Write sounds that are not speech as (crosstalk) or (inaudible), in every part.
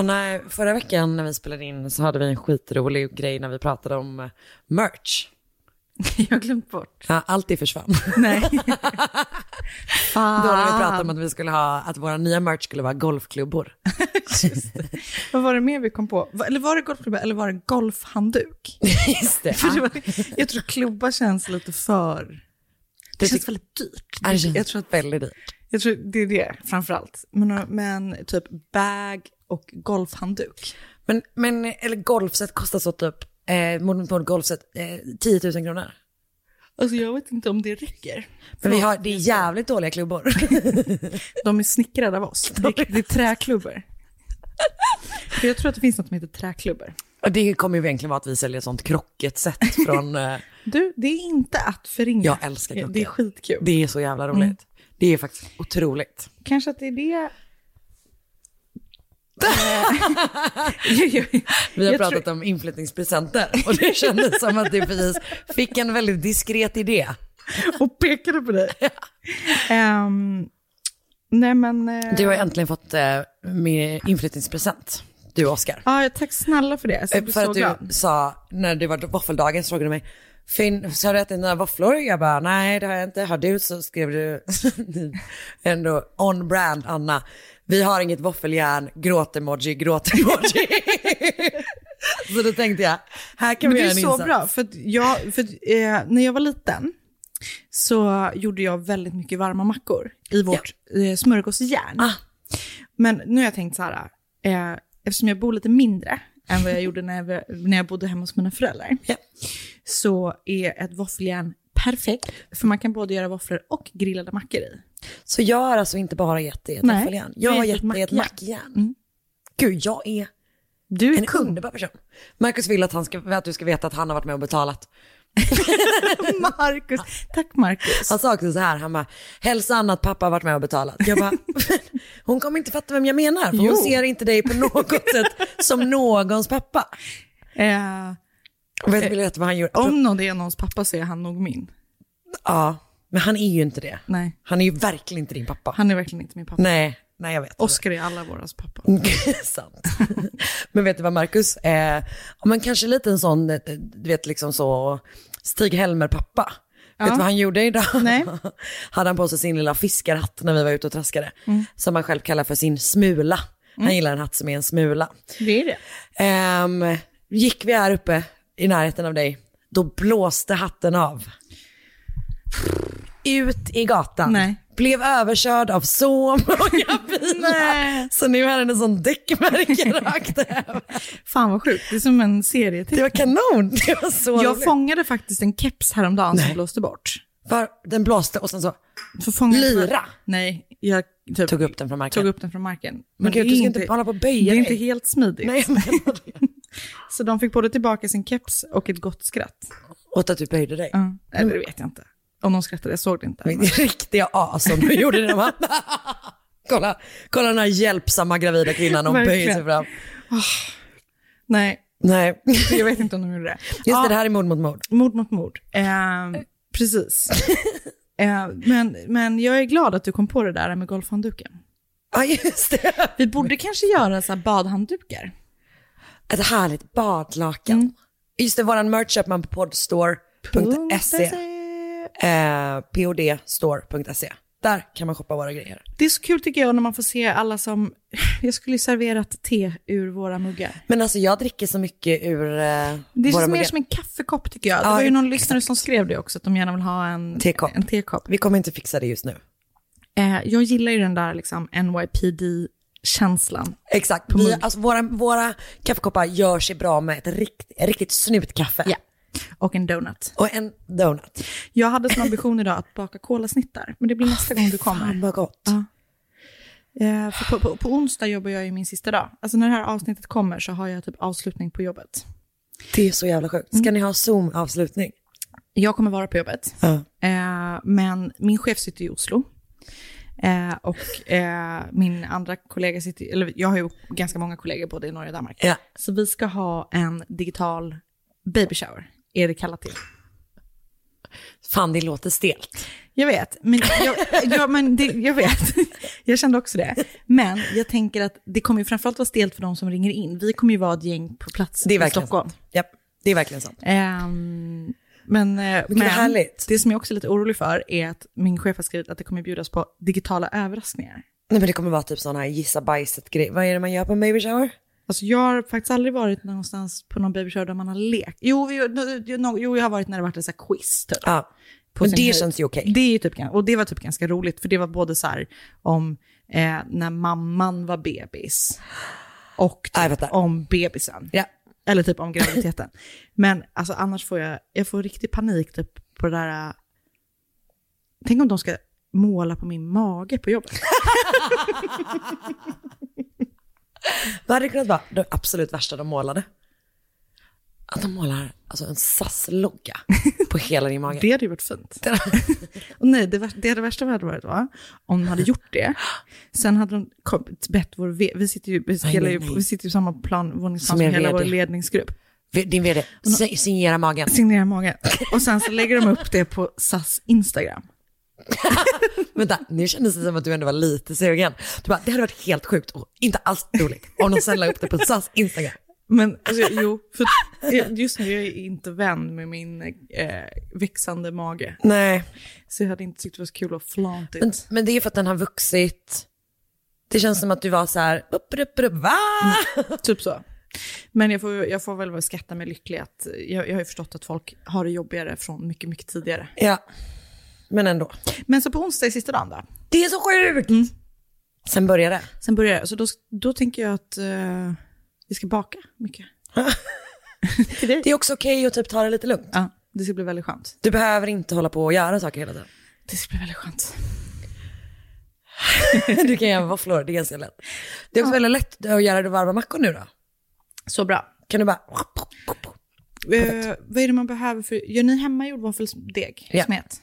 Anna, förra veckan när vi spelade in så hade vi en skitrolig grej när vi pratade om eh, merch. (laughs) Jag har glömt bort. Ja, allt det försvann. Nej. (laughs) Då hade vi pratat om att vi skulle ha, att våra nya merch skulle vara golfklubbor. (laughs) Vad var det mer vi kom på? Eller var det golfklubba eller var det golfhandduk? Just det. För det var, jag tror klubba känns lite för... Det känns väldigt dyrt. Det jag, tror, väldigt dyrt. jag tror det är det framför allt. Men, men typ bag och golfhandduk. Men, men eller golfset kostar så typ, eh, mot golfset, eh, 10 000 kronor. Alltså jag vet inte om det räcker. Men vi har, det är jävligt dåliga klubbor. (laughs) De är snickrade av oss. Det, det är träklubbor. För jag tror att det finns något som heter träklubbor. Och det kommer ju egentligen vara att vi säljer sånt krocket-set från, (laughs) eh, Du, det är inte att förringa. jag älskar krocket. Det är skitkul. Det är så jävla roligt. Mm. Det är faktiskt otroligt. Kanske att det är det... Eh, (laughs) Vi har pratat om inflyttningspresenter och det kändes som att du precis fick en väldigt diskret idé. och pekade på dig. (laughs) Ehm, nej men... eh, Du har äntligen fått eh, med inflyttningspresent, du och Oskar. Ja, tack snälla för det. Jag För att du glad. sa, när det var våffeldagen så frågade du mig, Finn, så har du ätit dina våfflor? Jag bara, nej det har jag inte. Har du? Så skrev du (laughs) ändå on brand Anna. Vi har inget våffeljärn, gråt-emoji, gråt-emoji. (laughs) så då tänkte jag, här kan Men vi det göra är en så insats. bra, för, jag, för eh, när jag var liten så gjorde jag väldigt mycket varma mackor i vårt eh, smörgåsjärn. Ah. Men nu har jag tänkt så här, eh, eftersom jag bor lite mindre än vad jag gjorde när jag, när jag bodde hemma hos mina föräldrar, Ja. så är ett våffeljärn perfekt. För man kan både göra våfflor och grillade mackor i. Så jag har alltså inte bara gett dig ett våffeljärn, jag har gett gett ett dig ett mackjärn. Mm. Gud, jag är Du är en kung. underbar person. Marcus vill att, han ska, att du ska veta att han har varit med och betalat. (laughs) Marcus. Tack Marcus. Han sa också så här, han bara, hälsa Anna att pappa har varit med och betalat. Jag bara, (laughs) hon kommer inte fatta vem jag menar, för hon Jo. ser inte dig på något sätt som någons pappa. Eh, Och vet du vet vad han gjorde? om någon är någons pappa så är han nog min. Ja, men han är ju inte det. Nej, Han är ju verkligen inte din pappa. han är verkligen inte min pappa. Nej, nej jag vet. Oscar är alla våras pappa. (laughs) Sant. (laughs) men vet du vad Marcus, eh, ja, men kanske lite en sån, eh, du vet liksom så, Stig-Helmer pappa. Vet du vad han gjorde idag? Nej. (laughs) Hade han på sig sin lilla fiskarhatt när vi var ute och traskade. Som han själv kallar för sin smula. Han gillar en hatt som är en smula. Det är det. Ehm, gick vi här uppe i närheten av dig, då blåste hatten av. Ut i gatan. Nej. Blev överkörd av så många (laughs) bilar. Så nu har den en sån däckmärke (laughs) rakt över. Fan vad sjukt, det är som en serie Det var kanon. (laughs) Det var så Jag roligt. fångade faktiskt en keps häromdagen som blåste bort. För den blåste och sen så fånga Lyra? Nej, jag typ, tog upp den från marken. tog upp den från marken. Men gud, det du är ska inte hålla på och böja Det är dig. inte helt smidigt. Nej, det. Så de fick både tillbaka sin keps och ett gott skratt. Åt att du böjde dig. Ja, eller det vet jag inte. Om de skrattade, jag såg det inte. Min riktiga as som du gjorde det. Man. (laughs) kolla, kolla den här hjälpsamma gravida kvinnan och böjer sig fram. Nej, Nej, (laughs) jag vet inte om de gjorde det. just det, det här är mord mot mord. Mord mot mord. Eh, precis. (laughs) eh, men, men jag är glad att du kom på det där med golfhandduken. Ja, just det. Vi borde kanske göra så här badhanddukar. Ett härligt badlakan. Just det, våran merch köper man på podstore.se. Eh, podstore.se. Där kan man shoppa våra grejer. Det är så kul tycker jag när man får se alla som... (laughs) Jag skulle ju serverat te ur våra muggar. Men alltså jag dricker så mycket ur eh, Det är våra mer muggar. som en kaffekopp tycker jag. Det Ja, var ju någon exakt. lyssnare som skrev det också, att de gärna vill ha en Tekopp. En tekopp. Vi kommer inte fixa det just nu. Eh, jag gillar ju den där liksom NYPD-känslan. Exakt. Vi, alltså, våra, våra kaffekoppar gör sig bra med ett rikt, riktigt snutkaffe. Ja. Och en donut. Och en donut. Jag hade som ambition idag att baka kolasnittar, men det blir nästa gång du kommer. Fan vad gott. Ja. Eh, på, på, på onsdag jobbar jag ju min sista dag. Alltså när det här avsnittet kommer så har jag typ avslutning på jobbet. Det är så jävla sjukt. Ska ni ha Zoom-avslutning? Jag kommer vara på jobbet, eh, men min chef sitter i Oslo. Eh, och eh, min andra kollega sitter, eller jag har ju ganska många kollegor både i Norge och Danmark. Ja. Så vi ska ha en digital baby shower, är det kallat till. Fan, det låter stelt. Jag vet, men, jag, ja, men det, jag vet. Jag kände också det. Men jag tänker att det kommer ju framförallt vara stelt för de som ringer in. Vi kommer ju vara ett gäng på plats i Stockholm. sant. Det är verkligen sant. Ehm, men eh, vad härligt. det som jag också är lite orolig för är att min chef har skrivit att det kommer bjudas på digitala överraskningar. Nej men det kommer vara typ sån här gissa bajset-grej. Vad är det man gör på en baby shower? Alltså jag har faktiskt aldrig varit någonstans på någon baby shower där man har lekt. Jo, no, jo jag har varit när det varit ett så här quiz typ. Ja. på Men det höjd. känns ju okej. Det är typ, och det var typ ganska roligt, för det var både så här om eh, när mamman var bebis och typ om bebisen. Ja. Eller typ om graviditeten. Men alltså annars får jag, jag får riktig panik typ på det där, äh, tänk om de ska måla på min mage på jobbet. (laughs) Vad hade det kunnat vara det absolut värsta de målade? Att de målar alltså en SAS-logga på hela din mage. (laughs) Det hade ju varit fint. och nej, det, det, det värsta hade varit va? om de hade gjort det. Sen hade de kom, bett vår, v- vi sitter ju, vi, nej, ju, nej. vi sitter ju samma plan, våningsplan Som som hela vår ledningsgrupp. Din vd, si- signera magen. Signera magen. Och sen så lägger de upp det på SAS Instagram. (laughs) Vänta, nu kändes det som att du ändå var lite sugen. Du bara, det hade varit helt sjukt och inte alls roligt om de sen la upp det på SAS Instagram. Men alltså, jo, för just nu är jag inte vän med min eh, växande mage. Nej, Så jag hade inte tyckt det var så kul att flaunt men, men det är för att den har vuxit. Det känns som att du var så här, upp, upp, upp, va? Typ så. Men jag får, jag får väl skatta mig lycklig att jag, jag har ju förstått att folk har det jobbigare från mycket, mycket tidigare. Ja, men ändå. Men så på onsdag är sista dagen då. Det är så sjukt! Sen börjar det. Sen börjar det. Så då, då tänker jag att eh, vi ska baka mycket. (laughs) Det är också okej att typ ta det lite lugnt. Ja, det ska bli väldigt skönt. Du behöver inte hålla på och göra saker hela tiden. Det ska bli väldigt skönt. (laughs) Du kan göra våfflor, det är ganska lätt. Det är också väldigt lätt att göra det varma mackor nu då. Så bra. Kan du bara... Eh, vad är det man behöver för... Gör ni hemmagjord våffelsdeg? Ja. Smet?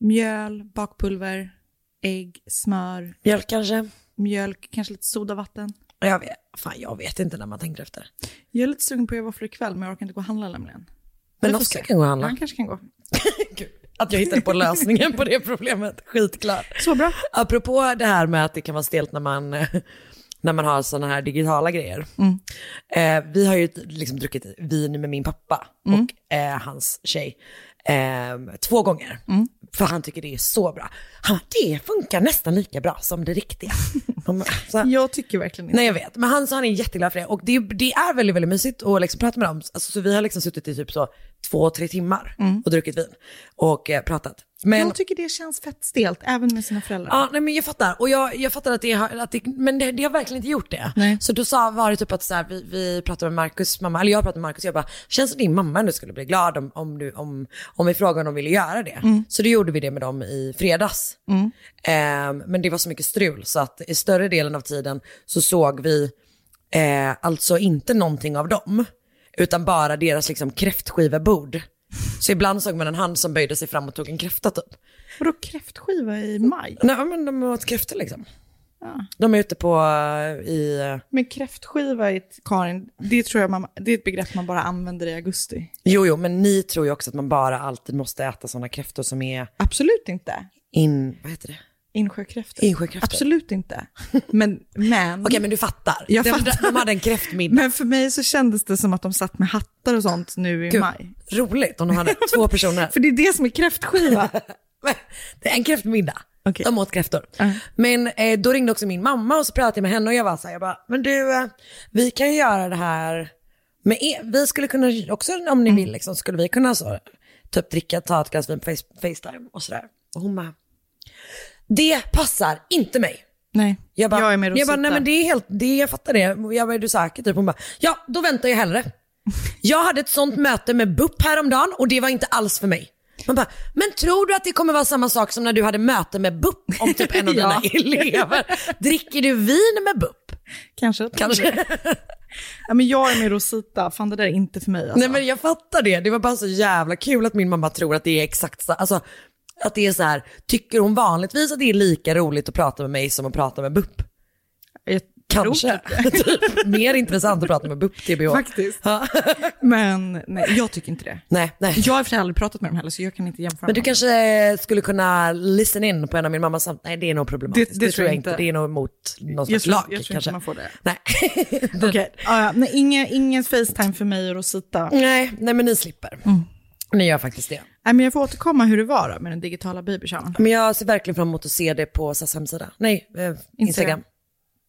Mjöl, bakpulver, ägg, smör, Mjölk kanske? mjölk, kanske lite sodavatten. Jag vet, fan, jag vet inte när man tänker efter. Jag är lite sugen på att göra våfflor ikväll, men jag orkar inte gå och handla nämligen. Men Oskar kan gå och handla. Han kanske kan gå. (laughs) Att jag hittade på lösningen på det problemet, skitklart. Så bra. Apropå det här med att det kan vara stelt när man, (laughs) när man har sådana här digitala grejer. Eh, vi har ju liksom druckit vin med min pappa och eh, hans tjej eh, två gånger. För han tycker det är så bra. Han det funkar nästan lika bra som det riktiga. (laughs) Så, Jag tycker verkligen inte. Nej jag vet, men han sa han är jätteglad för det. Och det, det är väldigt, väldigt mysigt att liksom prata med dem. Alltså, så vi har liksom suttit i typ så två, tre timmar och druckit vin och eh, pratat. Men, Jag tycker det känns fett stelt, även med sina föräldrar. Ja, nej, men jag fattar. Och jag, jag fattar att det har, att det, men det, det har verkligen inte gjort det. Nej. Så då sa, var det typ att så här, vi, vi pratade med Markus mamma, eller jag pratade med Markus jag bara, känns det din mamma ändå skulle bli glad om, om, du, om, om vi frågade om de ville göra det? Så då gjorde vi det med dem i fredags. Ehm, men det var så mycket strul så att i större delen av tiden så såg vi Eh, alltså inte någonting av dem, utan bara deras liksom kräftskivebord. Så ibland såg man en hand som böjde sig fram och tog en kräfta typ. Vadå kräftskiva i maj? Nej men de åt kräftor liksom. De är ute på eh, i... eh, Men kräftskiva, Karin, det tror jag man, det är ett begrepp man bara använder i augusti. Jo, jo, men ni tror ju också att man bara alltid måste äta sådana kräftor som är Absolut inte. in... Vad heter det? Insjökräftor. Insjökräftor. Absolut inte. Men, men, Okej, men du fattar. Jag de, fattar. de hade en kräftmiddag. men för mig så kändes det som att de satt med hattar och sånt nu i Gud, maj. roligt om de hade (laughs) två personer. För det är det som är kräftskiva. (laughs) Det är en kräftmiddag. Okej. De åt kräftor. Ja. Men eh, då ringde också min mamma och så pratade jag med henne och jag var så här, jag bara, men du, eh, vi kan ju göra det här med er. Vi skulle kunna också, om ni Mm. vill, liksom, skulle vi kunna så, typ dricka, ta ett glas vin på face, Facetime och sådär. Och hon bara, det passar inte mig. Nej, Jag, bara, jag är med jag bara, Rosita. nej men det är helt, det, jag fattar det. Jag bara, är du säker? Typ. Hon bara, ja då väntar jag hellre. (laughs) Jag hade ett sånt möte med BUP häromdagen och det var inte alls för mig. Man bara, men tror du att det kommer vara samma sak som när du hade möte med BUP om typ en av (laughs) dina Ja. elever? Dricker du vin med BUP? Kanske. Kanske. (laughs) Ja, men jag är med Rosita, fan det där är inte för mig alltså. Nej men jag fattar det. Det var bara så jävla kul att min mamma tror att det är exakt så, alltså att det är så här, tycker hon vanligtvis att det är lika roligt att prata med mig som att prata med BUP? Jag Kanske. (laughs) typ mer intressant att prata med BUP TBH. Faktiskt. Ja. Men nej, jag tycker inte det. Nej, nej. Jag har för aldrig pratat med dem heller så jag kan inte jämföra. Men du dem. kanske skulle kunna listen in på en av min mammas samtal. Nej, det är nog problematiskt. Det- Det, det tror jag inte. Det är nog emot någon slags lag jag tror kanske. inte man får det. Nej. (laughs) Okej, ja, ja, nej, ingen, ingen Facetime för mig och Rosita. nej, nej, men ni slipper. Mm. Ni gör faktiskt det. Nej, men jag får återkomma hur det var då med den digitala babyshowen. Men jag ser verkligen fram emot att se det på SAS hemsida. Nej, eh, Instagram.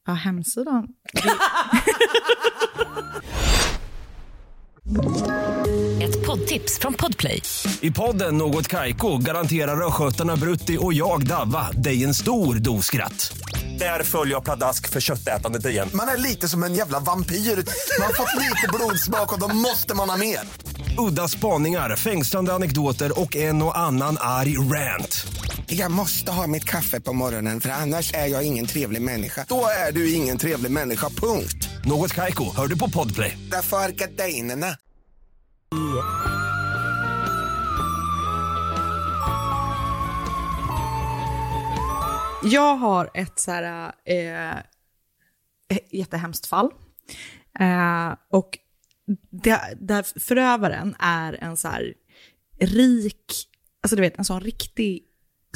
Ja, hemsidan. (laughs) Ett poddtips från Podplay. I podden Något Kaiko garanterar östgötarna Brutti och jag, Davva, dig en stor dos skratt. Där följer jag pladask för köttätandet igen. Man är lite som en jävla vampyr. Man har fått lite blodsmak och då måste man ha mer. Udda spaningar, fängslande anekdoter och en och annan arg rant. Jag måste ha mitt kaffe på morgonen för annars är jag ingen trevlig människa. Då är du ingen trevlig människa, punkt. Något Kaiko, hör du på Podplay. Därför är gardinerna. Jag har ett så här, eh, jättehemskt fall. Eh, och det, där förövaren är en så här rik, alltså du vet en sån riktig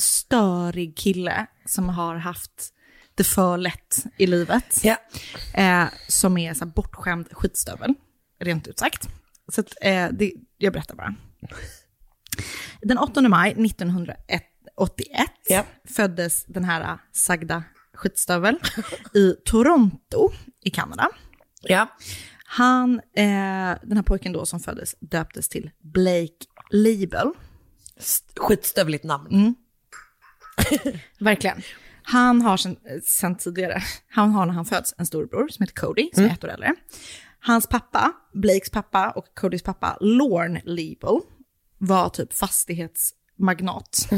störig kille som har haft det för lätt i livet. Eh, som är så här bortskämd skitstövel, rent ut sagt. Så att, eh, det, jag berättar bara. Den 8 maj 1981 föddes den här sagda skitstövel i Toronto i Kanada. Ja. Han, eh, den här pojken då som föddes döptes till Blake Label. Skitstövligt namn. Mm. (laughs) Verkligen. Han har sen, sen tidigare, han har när han föds en storbror som heter Cody, som är ett år äldre. Hans pappa, Blakes pappa och Codys pappa, Lorne Label, var typ fastighetsmagnat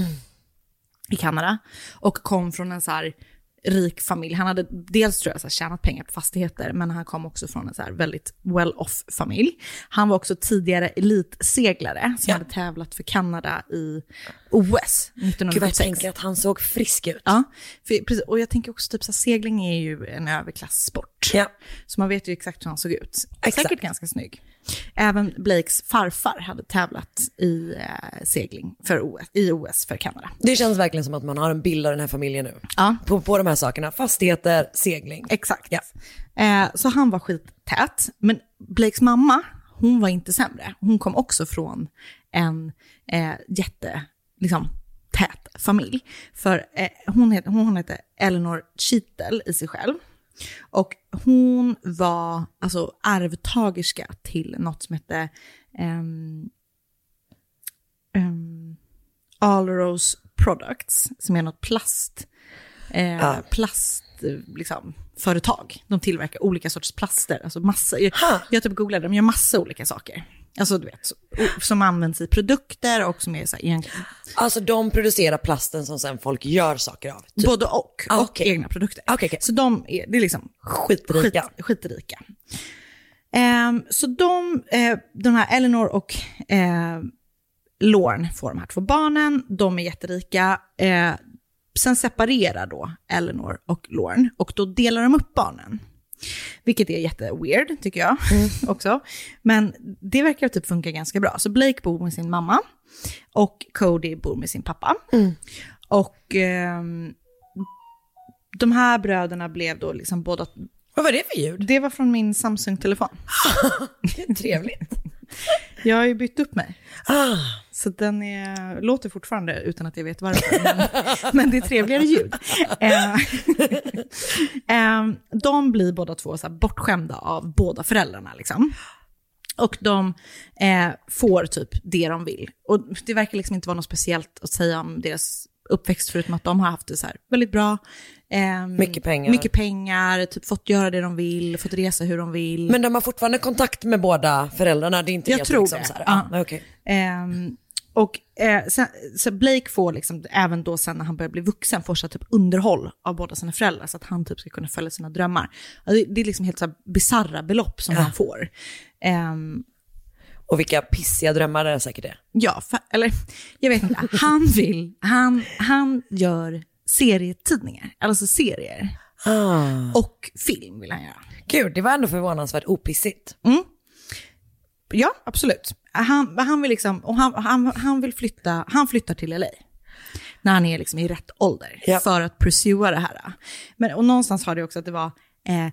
i Kanada. Och kom från en så här rik familj. Han hade dels tror jag så här, tjänat pengar på fastigheter, men han kom också från en så här väldigt well-off familj. Han var också tidigare elitseglare som hade tävlat för Kanada i OS Gud vad jag 1976. tänker att han såg frisk ut. Ja, för, precis, och jag tänker också typ så här, segling är ju en överklasssport. Ja. Så man vet ju exakt hur han såg ut. Exakt. Säkert ganska snygg. Även Blakes farfar hade tävlat i eh, segling för OS, i OS för Kanada. Det känns verkligen som att man har en bild av den här familjen nu. Ja. På, på de här sakerna. Fastigheter, segling. Exakt. Eh, så han var skittät. Men Blakes mamma, hon var inte sämre. Hon kom också från en eh, jätte, liksom, tät familj. För eh, hon, heter, hon heter Eleanor Cheetel i sig själv. Och hon var alltså arvtagerska till något som hette ehm, um, Alrose Products, som är något plast, eh, Ja. plast eh, liksom, företag. De tillverkar olika sorters plaster, alltså massa. Jag, jag typ googlade, de gör massa olika saker. Alltså du vet, som används i produkter och som är så här, egentligen Alltså de producerar plasten som sen folk gör saker av. Typ. Både och, Ah, och okej. egna produkter. Okej, okej. Så de är, det är liksom Skitrika. Skit, skitrika. Ehm, så de, eh, de här Eleanor och eh, Lorne får de här två barnen, de är jätterika. Eh, sen separerar då Eleanor och Lorne och då delar de upp barnen. Vilket är jätteweird tycker jag (laughs) också. Men det verkar typ funka ganska bra. Så Blake bor med sin mamma och Cody bor med sin pappa. Och ehm, de här bröderna blev då liksom båda... Vad var det för ljud? Det var från min Samsung-telefon. (laughs) Trevligt. (laughs) Jag har ju bytt upp mig. Ah. Så den är, låter fortfarande utan att jag vet varför. Men, (laughs) men det är trevligare ljud. Eh, (laughs) eh, de blir båda två så bortskämda av båda föräldrarna. Liksom. Och de eh, får typ det de vill. Och det verkar liksom inte vara något speciellt att säga om deras uppväxt, förutom att de har haft det så här väldigt bra. Eh, Mycket pengar. Mycket pengar, typ fått göra det de vill, fått resa hur de vill. Men de har fortfarande kontakt med båda föräldrarna? Det är inte Jag tror liksom det. Så här, Ja. ah, okej. Ehm, och eh, sen, så Blake får liksom, även då sen när han börjar bli vuxen, får typ underhåll av båda sina föräldrar så att han typ ska kunna följa sina drömmar. Det, det är liksom helt så här bisarra belopp som Ja. han får. Ehm, Och vilka pissiga drömmar det är säkert det. ja, för, eller jag vet inte. Han vill, han, han gör serietidningar, alltså serier. Ah. Och film vill han göra. Gud, det var ändå förvånansvärt opissigt. Mm. Ja, absolut. Han, han, vill liksom, och han, han, han vill flytta, han flyttar till LA. När han är liksom i rätt ålder för att pursua det här. Men, och någonstans har det också att det var eh,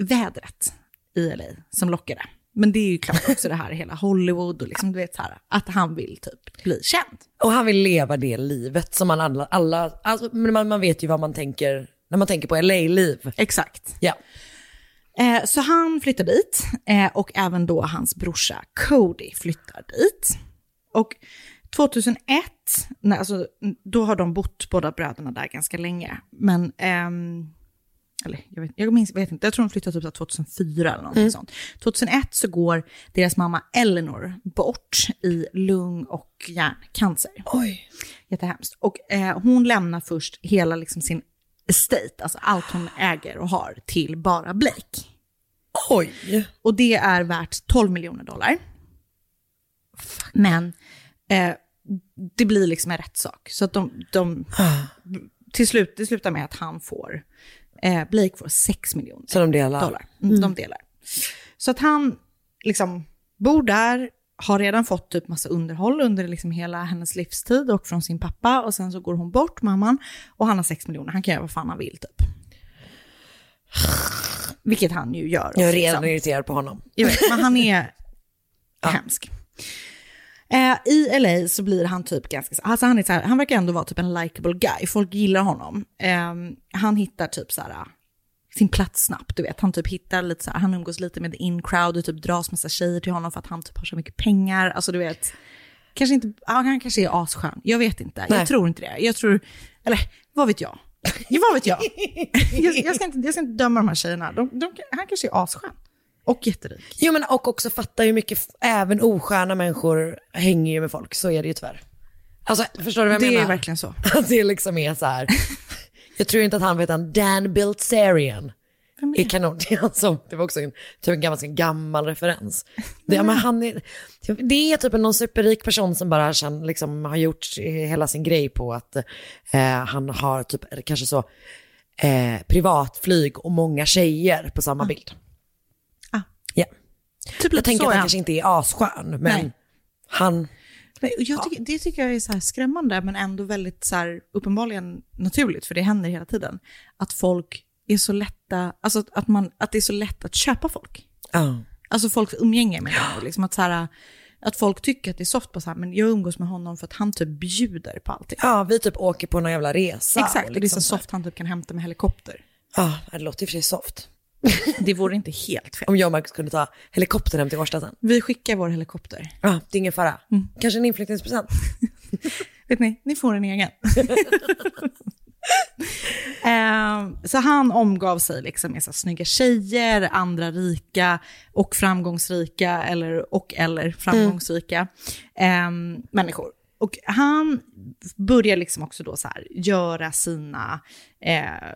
vädret i LA som lockade. Men det är ju klart också det här hela Hollywood och liksom, du vet så här, att han vill typ bli känd. Och han vill leva det livet som man alla, alla alltså, man, man vet ju vad man tänker när man tänker på LA-liv. Exakt. Ja. Eh, så han flyttar dit eh, och även då hans brorsa Cody flyttar dit. Och 2001, nej, alltså, då har de bott båda bröderna där ganska länge. Men, ehm, eller jag vet, jag minns, vet inte, jag tror de flyttade typ så här 2004 eller någonting Mm. sånt. 2001 så går deras mamma Eleanor bort i lung och hjärncancer. Oj. Jättehemskt. Och eh, hon lämnar först hela liksom sin estate, alltså allt hon äger och har, till bara Blake. Oj. Och det är värt 12 miljoner dollar. Men eh, det blir liksom en rättssak. Så att de, de till slut, det slutar med att han får, eh, Blake får 6 miljoner Så de delar? dollar. Mm, De delar. Så att han liksom bor där, har redan fått typ massa underhåll under liksom hela hennes livstid och från sin pappa. Och sen så går hon bort, mamman, och han har 6 miljoner. Han kan göra vad fan han vill typ. Vilket han ju gör. Jag är redan liksom. irriterad på honom. Jag vet, men han är (laughs) hemsk. Eh, I LA så blir han typ ganska, alltså han, är så här, han verkar ändå vara typ en likable guy, folk gillar honom. Eh, han hittar typ så här, sin plats snabbt, du vet. Han typ hittar lite så här, han umgås lite med the in crowd och typ dras massa tjejer till honom för att han typ har så mycket pengar. Alltså du vet, kanske inte, ja, han kanske är asskön, jag vet inte. Nej. Jag tror inte det. Jag tror, eller vad vet jag? Ja, vad vet jag? (laughs) jag, jag, ska inte, jag ska inte döma de här tjejerna, de, de, han kanske är asskön. Och jätterik. Jo men och också fatta hur mycket, även osköna människor hänger ju med folk, så är det ju tyvärr. Alltså förstår du vad jag Det är menar? verkligen så. (laughs) Att det liksom är så här. jag tror inte att han vet en Dan Bilzerian. är kanon. Det, är alltså, det var också en, typ en en gammal referens. Det, men han är, det är typ någon superrik person som bara känn, liksom, har gjort hela sin grej på att eh, han har typ kanske så eh, privatflyg och många tjejer på samma bild. Ah. Ja. Typ jag tänker så att han han. kanske inte är asskön, men Nej. han... Nej, Jag tycker, Det tycker jag är så här skrämmande, men ändå väldigt så här, uppenbarligen naturligt, för det händer hela tiden. Att folk är så lätta, alltså att, att, man, att det är så lätt att köpa folk. Ja. Alltså folks umgänge med människor. Liksom att, så här, att folk tycker att det är soft på så här, men jag umgås med honom för att han typ bjuder på allting. Ja, vi typ åker på någon jävla resa. Exakt, och det är liksom så soft han typ kan hämta med helikopter. Ja, det låter i och för sig soft. (laughs) Det vore inte helt fel. Om jag och Marcus kunde ta helikoptern hem till Årsta sen. Vi skickar vår helikopter. Ja, det är ingen fara. Mm. Kanske en inflyttningspresent. (laughs) Vet ni, ni får en egen. (laughs) Eh, så han omgav sig liksom med så snygga tjejer, andra rika och framgångsrika, eller, och eller framgångsrika eh, människor. Och han börjar liksom också då så här göra sina, eh,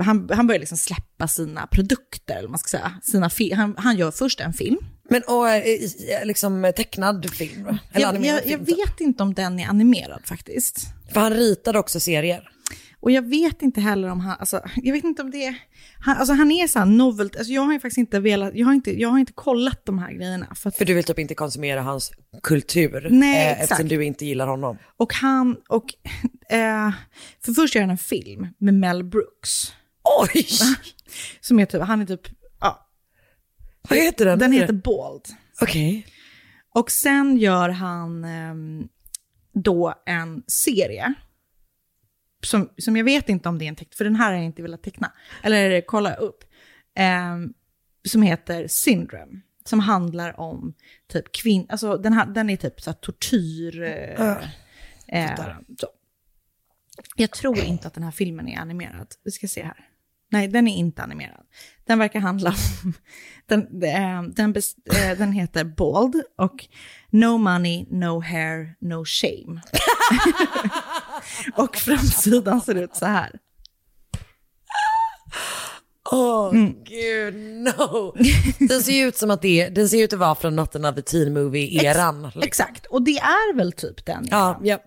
han, han börjar liksom släppa sina produkter, eller man ska säga. Sina han, han gör först en film. Men och eh, liksom tecknad film? Eller Jag, jag, film, jag vet inte om den är animerad faktiskt. För han ritade också serier. Och jag vet inte heller om han, alltså, jag vet inte om det är, han, alltså han är så här novel, alltså jag har ju faktiskt inte velat, jag har inte, jag har inte kollat de här grejerna. För, att, För du vill typ inte konsumera hans kultur. Nej, eh, exakt. Eftersom du inte gillar honom. och han, och, eh, för först gör han en film med Mel Brooks. Oj! (laughs) Som är typ, han är typ, ja. Vad heter den? Den heter Bald. Okej. Och sen gör han ehm, då en serie. Som, som jag vet inte om det är en teckning, för den här har jag inte velat teckna. Eller kolla upp. Ehm, som heter Syndrome. Som handlar om typ kvinn... Alltså den, här, den är typ så här tortyr... Eh, eh, så. Jag tror inte att den här filmen är animerad. Vi ska se här. Nej, den är inte animerad. Den verkar handla om... (laughs) Den, eh, den, eh, den heter Bald och No money, no hair, no shame. (laughs) och framsidan ser ut så här. Åh Mm. gud, no. Den ser ju ut som att det är, den ser ut att vara från något av teen movie-eran. liksom. Exakt, och det är väl typ den. Ja, ja.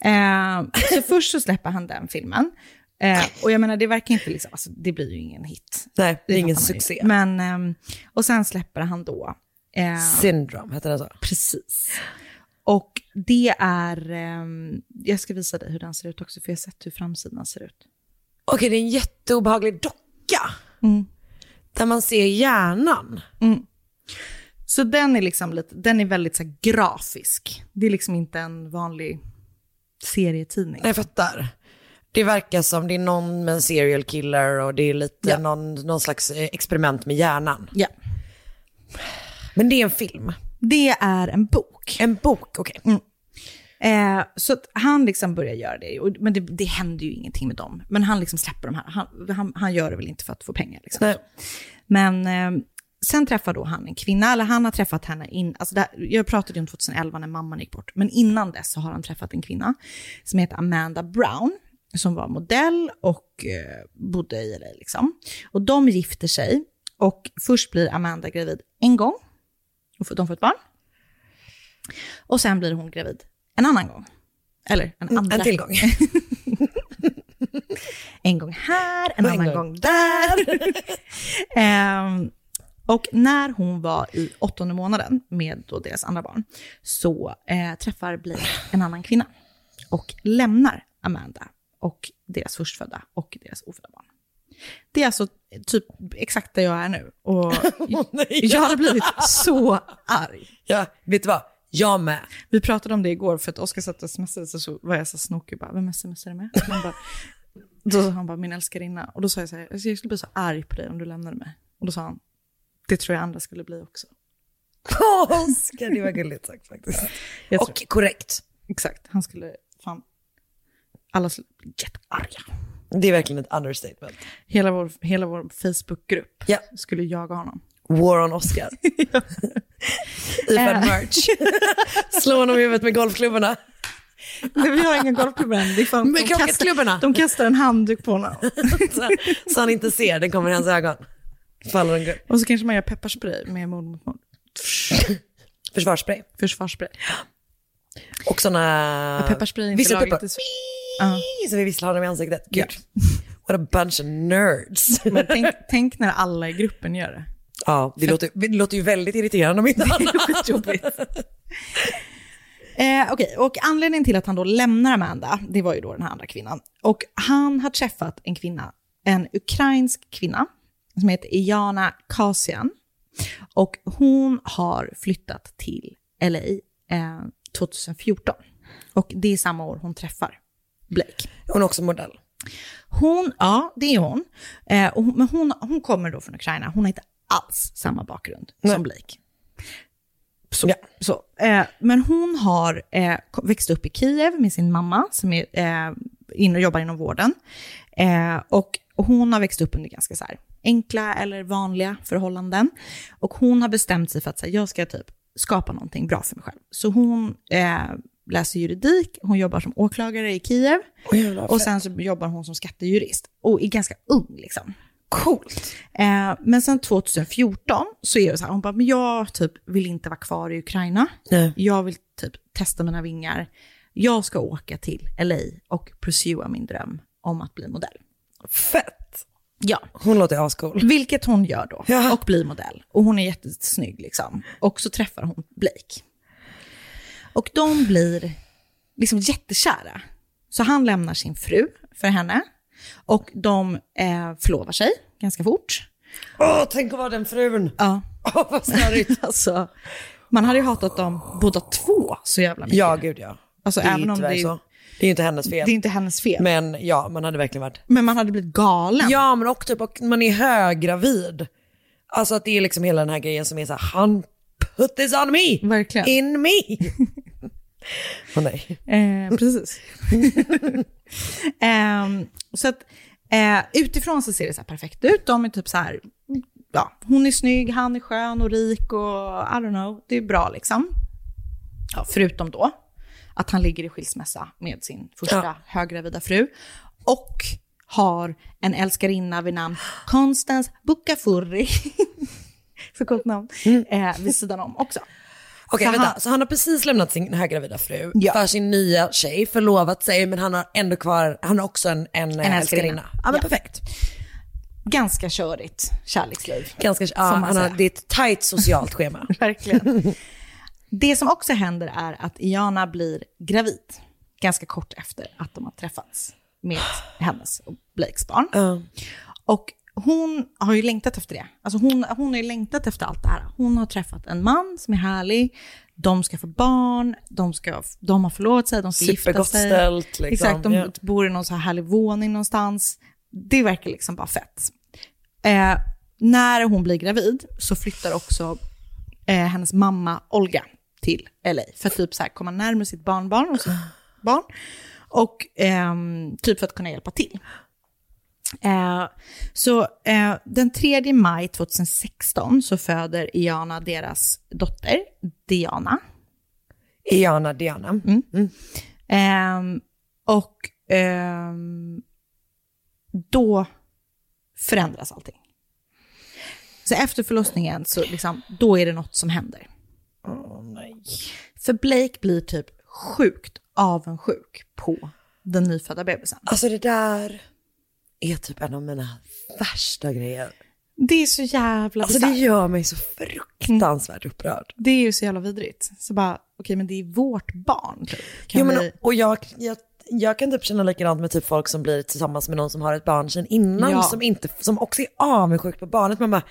Eh, så först så släpper han den filmen. Eh, och jag menar, det verkar inte liksom, alltså, det blir ju ingen hit. Nej, det är ingen succé. Men, ehm, och sen släpper han då... eh, Syndrome, heter den så? Precis. Och det är, ehm, jag ska visa dig hur den ser ut också, för jag har sett hur framsidan ser ut. Okej, det är en jätteobehaglig docka. Mm. Där man ser hjärnan. Så den är liksom lite, den är väldigt så grafisk. Det är liksom inte en vanlig serietidning. Jag fattar. Det verkar som det är någon med en serial killer och det är lite Ja. någon, någon slags eh, experiment med hjärnan. Ja. Men det är en film. Det är en bok. En bok, okej. Eh, så han liksom börjar göra det, och, men det, det händer ju ingenting med dem. Men han liksom släpper de här, han, han, han gör det väl inte för att få pengar. Liksom. Men eh, sen träffar då han en kvinna, eller han har träffat henne in, alltså här, jag pratade om 2011 när mamman gick bort, men innan dess så har han träffat en kvinna som heter Amanda Brown, som var modell och eh, bodde i LA liksom. Och de gifter sig, och först blir Amanda gravid en gång, och de får ett barn. Och sen blir hon gravid en annan gång. Eller en andra. En till gång. (laughs) en gång här, en Och en annan gång. gång där. (laughs) Ehm, och när hon var i åttonde månaden med då deras andra barn så eh, träffar Blake en annan kvinna och lämnar Amanda och deras förstfödda och deras ofödda barn. Det är alltså typ exakt där jag är nu. Och (laughs) jag hade blivit så arg. Ja, vet du vad? Jag med. Vi pratade om det igår för att Oskar satt och smsade så, så var jag så snokig bara, vem smsar du med? Han bara, (laughs) då sa han bara, min älskarinna. Och då sa jag så här, "Alltså, jag skulle bli så arg på dig om du lämnade mig. Och då sa han, det tror jag andra skulle bli också. (laughs) Oskar, det var gulligt sagt faktiskt. Och korrekt. Exakt, han skulle, alla skulle bli jättearga. Det är verkligen ett understatement. Hela vår, hela vår Facebookgrupp Ja. skulle jaga honom. War on Oscar. (laughs) Iförd Äh. merch. (laughs) Slå honom i huvudet med golfklubborna. Men vi har inga golfklubbar än. Det de, kastar, de kastar en handduk på honom. så, (laughs) så han inte ser, den kommer i hans ögon. Faller en grej. Och så kanske man gör pepparspray med mord mot mord. Försvarsspray. Försvarsspray. Och sådana... Ja, pepparspray är inte lagligt i Ja. Så vi visslar honom i ansiktet. Gud. What a bunch of nerds. (laughs) Men tänk, tänk när alla i gruppen gör det. ja, det låter, det låter ju väldigt irriterande om inte (laughs) annat. Eh, Okej, och anledningen till att han då lämnar Amanda, det var ju då den här andra kvinnan. Och han har träffat en kvinna, en ukrainsk kvinna, som heter Ijana Kasian. Och hon har flyttat till LA eh, 2014. Och det är samma år hon träffar Blake. Hon är också modell. Hon, ja det är hon. Eh, och, men hon, hon kommer då från Ukraina. Hon har inte alls samma bakgrund som Blake. Så, så. Eh, men hon har eh, växt upp i Kiev med sin mamma som är eh, in och jobbar inom vården. Eh, och hon har växt upp under ganska så här, enkla eller vanliga förhållanden. Och hon har bestämt sig för att så här, jag ska typ skapa någonting bra för mig själv. Så hon eh, läser juridik, hon jobbar som åklagare i Kiev och sen så jobbar hon som skattejurist och är ganska ung liksom. Coolt. Eh, men sen 2014 så är det så här, hon bara, men jag typ vill inte vara kvar i Ukraina. Nej. Jag vill typ testa mina vingar. Jag ska åka till LA och pursua min dröm om att bli modell. Fett. Ja. Hon låter ascool. Vilket hon gör då, och blir modell. Och hon är jättesnygg liksom. Och så träffar hon Blake. Och de blir liksom jättekära. Så han lämnar sin fru för henne. Och de eh, förlovar sig ganska fort. Åh, tänk att vara den frun. Ja. (laughs) Åh, vad störigt. (laughs) alltså, man hade ju hatat dem båda två så jävla mycket. Ja, gud ja. Alltså, det är även om det är- så. Det är inte hennes fel. Det är inte hennes fel. Men ja, man hade verkligen varit... Men man hade blivit galen. Ja, men också typ, och man är höggravid. Alltså att det är liksom hela den här grejen som är så här, han put this on me. Verkligen. In me. (laughs) Åh nej. Eh, (laughs) precis. Ehm, så att eh, utifrån så ser det så här perfekt ut. De är typ så här, ja, hon är snygg, han är skön och rik och I don't know, det är bra liksom. Ja, förutom då att han ligger i skilsmässa med sin första Ja. höggravida fru. Och har en älskarinna vid namn Constance Bucafurri. (laughs) så coolt namn. Eh, vid sidan om också. Okej, Så vänta. han- Så han har precis lämnat sin höggravida fru Ja. för sin nya tjej, förlovat sig, men han har ändå kvar, han har också en, en, En älskarinna. älskarinna. Ja, men Ja. perfekt. Ganska körigt kärleksliv. Ganska, ja, han har, det är ett tajt socialt schema. (laughs) Verkligen. Det som också händer är att Iana blir gravid ganska kort efter att de har träffats med hennes och Blakes barn. Ja. Och hon har ju längtat efter det. Alltså hon, hon har ju längtat efter allt det här. Hon har träffat en man som är härlig, de ska få barn, de, ska, de har förlovat sig, de ska gifta sig. ställt, liksom. Exakt, de Ja. bor i någon så här härlig våning någonstans. Det verkar liksom bara fett. Eh, när hon blir gravid så flyttar också eh, hennes mamma Olga till LA för att typ så här komma närmare sitt barnbarn och sitt barn. Och ehm, typ för att kunna hjälpa till. Eh, så eh, den 3 maj 2016 så föder Iana deras dotter Diana. Iana Diana. Mm. Ehm, och ehm, då förändras allting. Så efter förlossningen så liksom, då är det något som händer. För Blake blir typ sjukt avundsjuk på den nyfödda bebisen. Alltså det där är typ en av mina värsta grejer. Det är så jävla Alltså det gör mig så fruktansvärt upprörd. Det är ju så jävla vidrigt. Så bara, okej men det är vårt barn. Typ. Kan Jo, men, vi... och jag, jag, jag kan typ känna likadant med typ folk som blir tillsammans med någon som har ett barn sedan innan, Ja. som, inte, som också är avundsjuk på barnet. Man bara,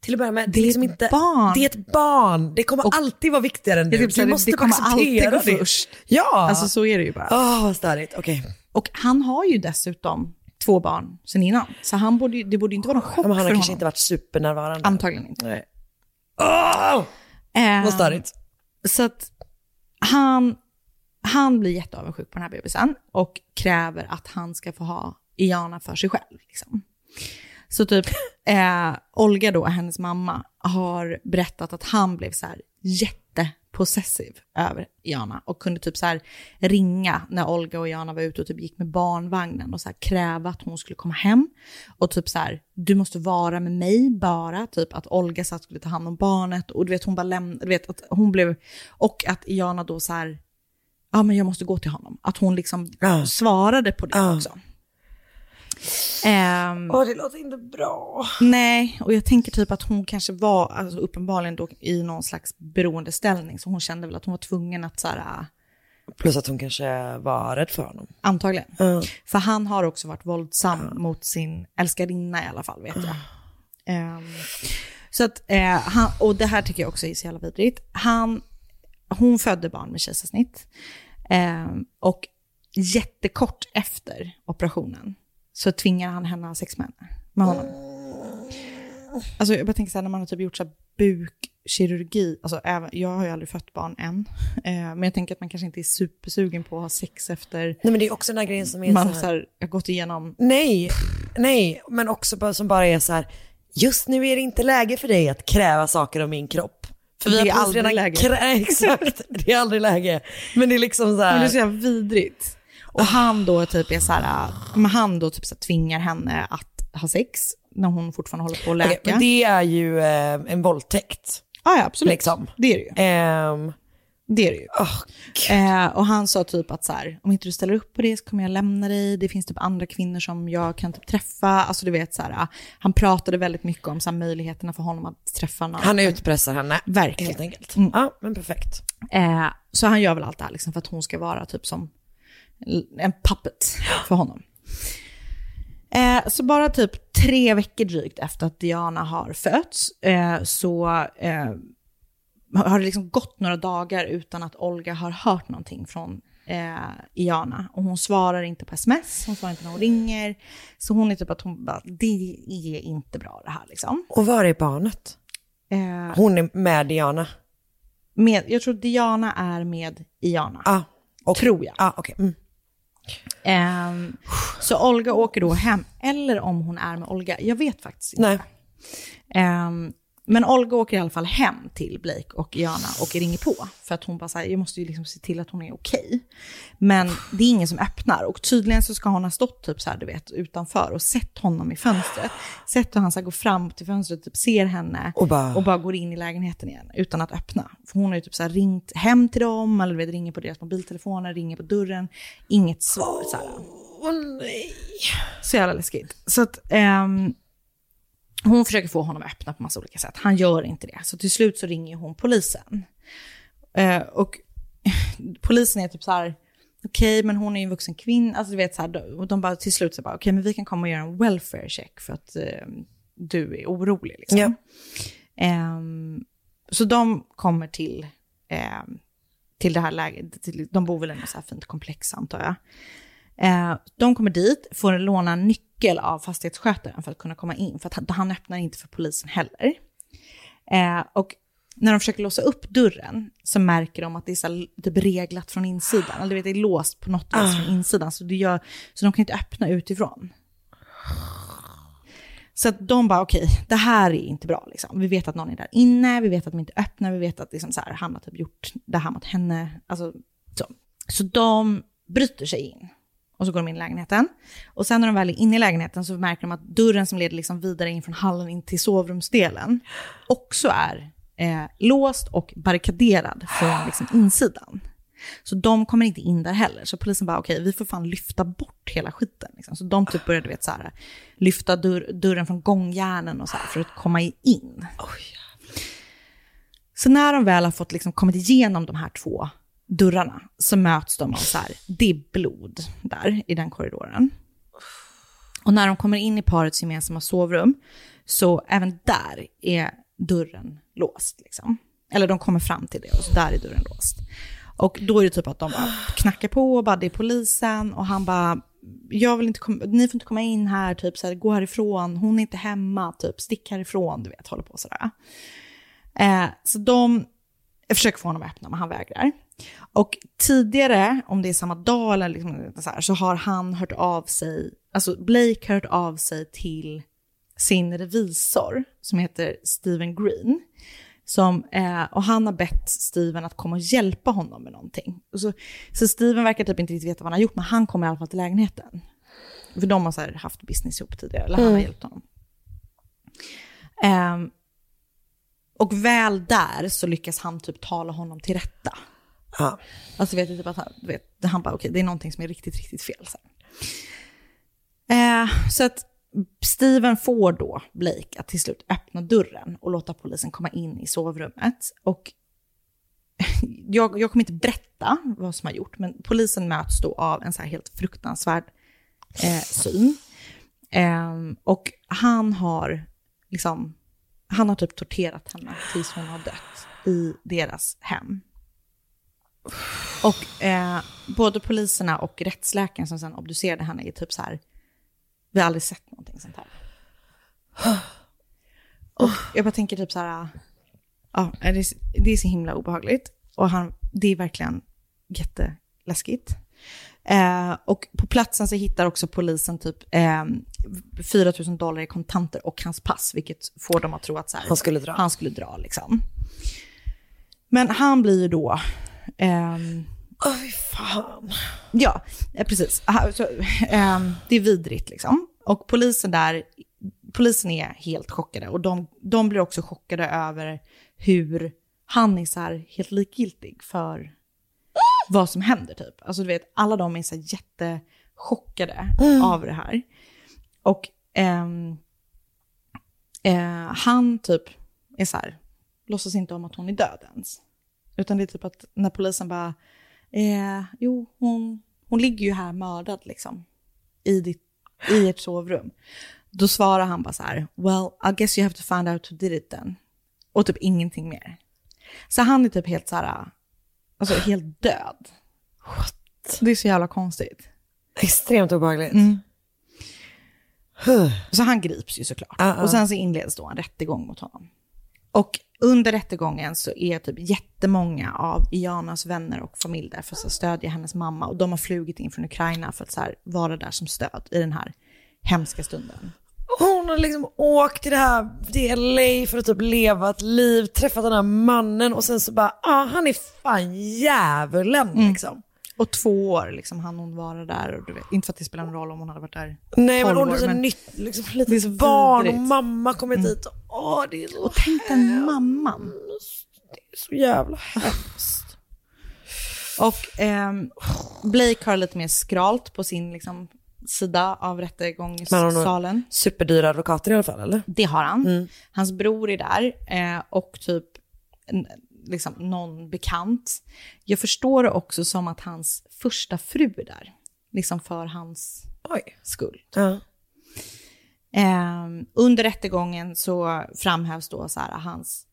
till att börja med, det, Det är liksom inte, barn. det är ett barn. Det kommer alltid vara viktigare än Det du. typ du det- måste det kommer alltid gå först. Ja! Alltså så är det ju bara. Åh, vad störigt. Okej. Och han har ju dessutom två barn sen innan. Så han borde, det borde inte vara någon chock Men han för har kanske honom. inte varit supernärvarande. Antagligen inte. Nej. Åh! Eh, Vad störigt. Så att han, han blir jätteavundsjuk på den här bebisen och kräver att han ska få ha Iana för sig själv. Liksom. Så typ (laughs) eh, Olga då, hennes mamma, har berättat att han blev så här jättepossessiv över Iana och kunde typ så här ringa när Olga och Iana var ute och typ gick med barnvagnen och så här kräva att hon skulle komma hem och typ så här, du måste vara med mig bara, typ att Olga satt skulle ta hand om barnet och du vet hon bara lämnade, du vet att hon blev, och att Iana då så här, ja men jag måste gå till honom, att hon liksom Ja. svarade på det Ja. också. Ehm, Åh, det låter inte bra. Nej, och jag tänker typ att hon kanske var alltså, uppenbarligen då i någon slags beroendeställning, så hon kände väl att hon var tvungen att så här, äh, Plus att hon kanske var rädd för honom. antagligen. Ja. För han har också varit våldsam mot sin älskarinna i alla fall, vet jag. Ehm, så att, eh, han, och det här tycker jag också är så jävla vidrigt. Han, hon födde barn med kejsarsnitt. Ehm, och jättekort efter operationen så tvingar han henne att ha sex med. Med honom. Alltså jag bara tänker så här, när man har typ gjort så här bukkirurgi, alltså även, jag har ju aldrig fött barn än, eh, men jag tänker att man kanske inte är supersugen på att ha sex efter Nej men det är också den här grejen som är man så här, så här, har gått igenom Nej, nej, men också bara, som bara är så här, just nu är det inte läge för dig att kräva saker av min kropp. För vi Det är aldrig läge. krä- (laughs) Exakt, det är aldrig läge. Men det är liksom så här. Men det är så jävla vidrigt. Och han då typ är så här, men han då typ så tvingar henne att ha sex när hon fortfarande håller på att läka. Men det är ju eh, en våldtäkt. Ja, ja absolut. Liksom. Det är det ju. Ehm, Det är det ju. eh, och han sa typ att så här, om inte du ställer upp på det så kommer jag lämna dig. Det finns typ andra kvinnor som jag kan typ träffa. Alltså du vet så här, han pratade väldigt mycket om så här, möjligheterna för honom att träffa någon. han utpressar henne. Verkligen. Helt enkelt. Mm. Ja, men perfekt. Eh, så han gör väl allt det här liksom för att hon ska vara typ som en puppet för honom. Eh, så bara typ tre veckor drygt efter att Diana har fötts eh, så eh, har det liksom gått några dagar utan att Olga har hört någonting från Iana. Och hon svarar inte på sms, hon svarar inte när hon ringer. Så hon är typ att hon bara, det är inte bra det här liksom. Och var är barnet? Hon är med Diana. med, jag tror Diana är med Iana. Ah, och, Tror jag. Ah, okay. mm. Ehm, så Olga åker då hem, eller om hon är med Olga, jag vet faktiskt inte. Nej. Men Olga åker i alla fall hem till Blake och Jana och ringer på. För att hon bara säger, jag måste ju liksom se till att hon är okej. Men det är ingen som öppnar. Och tydligen så ska hon ha stått typ så här, du vet, utanför och sett honom i fönstret. Sett hur han så här, går fram till fönstret, typ ser henne Och bara- och bara går in i lägenheten igen utan att öppna. För hon har ju typ så här ringt hem till dem, eller vet, ringer på deras mobiltelefoner, ringer på dörren. Inget svar. Så här. Åh nej. Så jävla läskigt. Så att ehm, hon försöker få honom att öppna på massa olika sätt. Han gör inte det. Så till slut så ringer hon polisen. Eh, och (laughs) polisen är typ så här, okej men hon är ju en vuxen kvinna. Alltså du vet så här, och de bara till slut så bara, okej men vi kan komma och göra en welfare check för att eh, du är orolig liksom. Ja. Ehm, så de kommer till, ehm, till det här läget, till, de bor väl i något så här fint komplex antar jag. Eh, de kommer dit, får låna en nyckel av fastighetsskötaren för att kunna komma in, för att han, han öppnar inte för polisen heller. Eh, och när de försöker låsa upp dörren så märker de att det är så typ reglat från insidan, eller du vet, det är låst på något vis från insidan, så, det gör, så de kan inte öppna utifrån. Så att de bara, okej, det här är inte bra. Liksom. Vi vet att någon är där inne, vi vet att de inte öppnar, vi vet att liksom, så här, han har typ gjort det här mot henne. Alltså, så. så de bryter sig in. Och så går de in i lägenheten. Och sen när de väl är inne i lägenheten så märker de att dörren som leder liksom vidare in från hallen in till sovrumsdelen också är eh, låst och barrikaderad från liksom, insidan. Så de kommer inte in där heller. Så polisen bara, okej, vi får fan lyfta bort hela skiten. Liksom. Så de typ började, vet, så här, lyfta dörr, dörren från gångjärnen och så här, för att komma in. så när de väl har fått liksom, kommit igenom de här två dörrarna så möts de av så här, det är blod där i den korridoren. Och när de kommer in i parets gemensamma sovrum så även där är dörren låst. Liksom. Eller de kommer fram till det och så där är dörren låst. Och då är det typ att de bara knackar på och bara det är polisen och han bara jag vill inte komma, ni får inte komma in här, typ så här, gå härifrån, hon är inte hemma, typ stick härifrån, du vet, håller på sådär. Eh, så de försöker få honom att öppna, men han vägrar. Och tidigare, om det är samma dag eller liksom så, här, så har han hört av sig, alltså Blake har hört av sig till sin revisor som heter Steven Green. Som, eh, och han har bett Steven att komma och hjälpa honom med någonting. Och så, så Steven verkar typ inte riktigt veta vad han har gjort, men han kommer i alla fall till lägenheten. För de har så här haft business ihop tidigare, eller han har Mm. hjälpt honom. Ehm, och väl där så lyckas han typ tala honom till rätta. Ja. Alltså vet du, typ att han, du vet, han bara okej, det är någonting som är riktigt, riktigt fel. Så, eh, så att Steven får då Blake att till slut öppna dörren och låta polisen komma in i sovrummet. Och (laughs) jag, jag kommer inte berätta vad som har gjort, men polisen möts då av en så här helt fruktansvärd eh, syn. Eh, och han har liksom, han har typ torterat henne tills hon har dött i deras hem. Och eh, både poliserna och rättsläkaren som sen obducerade henne är typ så här, vi har aldrig sett någonting sånt här. Och jag bara tänker typ så här, Ja, det är, det är så himla obehagligt. Och han, det är verkligen jätteläskigt. Eh, och på platsen så hittar också polisen typ eh, 4 000 dollar i kontanter och hans pass, vilket får dem att tro att så här, Han skulle dra. Han skulle dra liksom. Men han blir ju då... ehm, Åh, fy fan. Ja, eh, precis. Så, ehm, det är vidrigt liksom. Och polisen där, polisen är helt chockade. Och de, de blir också chockade över hur han är så här helt likgiltig för vad som händer typ. Alltså du vet, alla de är så jättechockade Mm. av det här. Och ehm, eh, han typ är så här, låtsas inte om att hon är död ens. Utan det är typ att när polisen bara, eh, jo hon, hon ligger ju här mördad liksom. I, ditt, I ert sovrum. Då svarar han bara så här, well I guess you have to find out who did it then. Och typ ingenting mer. Så han är typ helt så här, alltså helt död. What? Det är så jävla konstigt. Extremt obehagligt. Mm. Så han grips ju såklart. Ah, ah. Och sen så inleds då en rättegång mot honom. Och under rättegången så är typ jättemånga av Ianas vänner och familj där för att stödja hennes mamma. Och de har flugit in från Ukraina för att här vara där som stöd i den här hemska stunden. Hon har liksom åkt till det här till LA för att typ leva ett liv, träffat den här mannen och sen så bara, ah, han är fan djävulen Mm. liksom. Och två år liksom hann hon vara där. Och du vet, inte för att det spelar någon roll om hon hade varit där Nej men 12 hon är så men- nytt, liksom Det är litet så barn och vidrigt. Mm. mamma kommer dit och åh det är så, Och tänk den mamman. så jävla hemskt. Och ehm, Blake har lite mer skralt på sin liksom, sida av har rättegångssalen. hon superdyra advokater i alla fall eller? Det har han. Mm. Hans bror är där eh, och typ liksom, någon bekant. Jag förstår det också som att hans första fru är där. Liksom för hans Oj. skull. Ja. Eh, under rättegången så framhävs då så här hans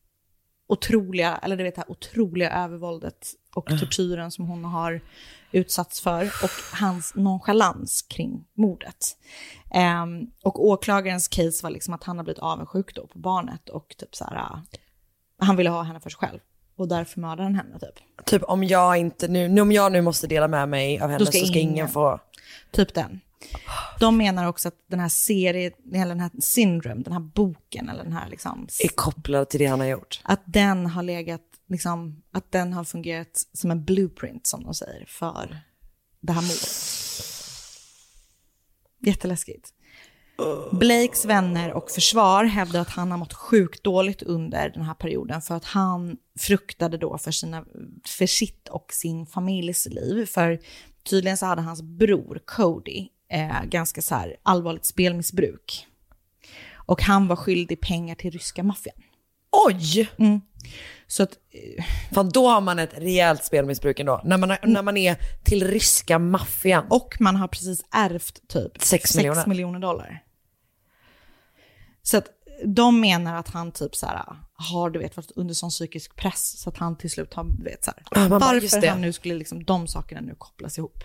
otroliga, eller du vet det här otroliga övervåldet och tortyren som hon har utsatts för och hans nonchalans kring mordet. Eh, och åklagarens case var liksom att han har blivit avundsjuk då på barnet och typ så här, ah, han ville ha henne för sig själv och därför mördade han henne typ. Typ om jag inte nu, nu, om jag nu måste dela med mig av henne ska så ska ingen ingen. få... Typ den. De menar också att den här serien, eller den här syndrome, den här boken eller den här liksom Är kopplad till det han har gjort. att den har legat, liksom, att den har fungerat som en blueprint som de säger för det här mordet. Jätteläskigt. Blakes vänner och försvar hävdar att han har mått sjukt dåligt under den här perioden för att han fruktade då för, sina, för sitt och sin familjs liv. För tydligen så hade hans bror Cody eh, ganska så här allvarligt spelmissbruk. Och han var skyldig pengar till ryska maffian. Oj! Mm. Så att, Fan då har man ett rejält spelmissbruk ändå. När man, när man är till ryska maffian. Och man har precis ärvt typ Sex 6 miljoner. miljoner. dollar. Så att de menar att han typ så här har du vet varit under sån psykisk press så att han till slut har, du vet så här, Ja, varför han nu skulle liksom de sakerna nu kopplas ihop.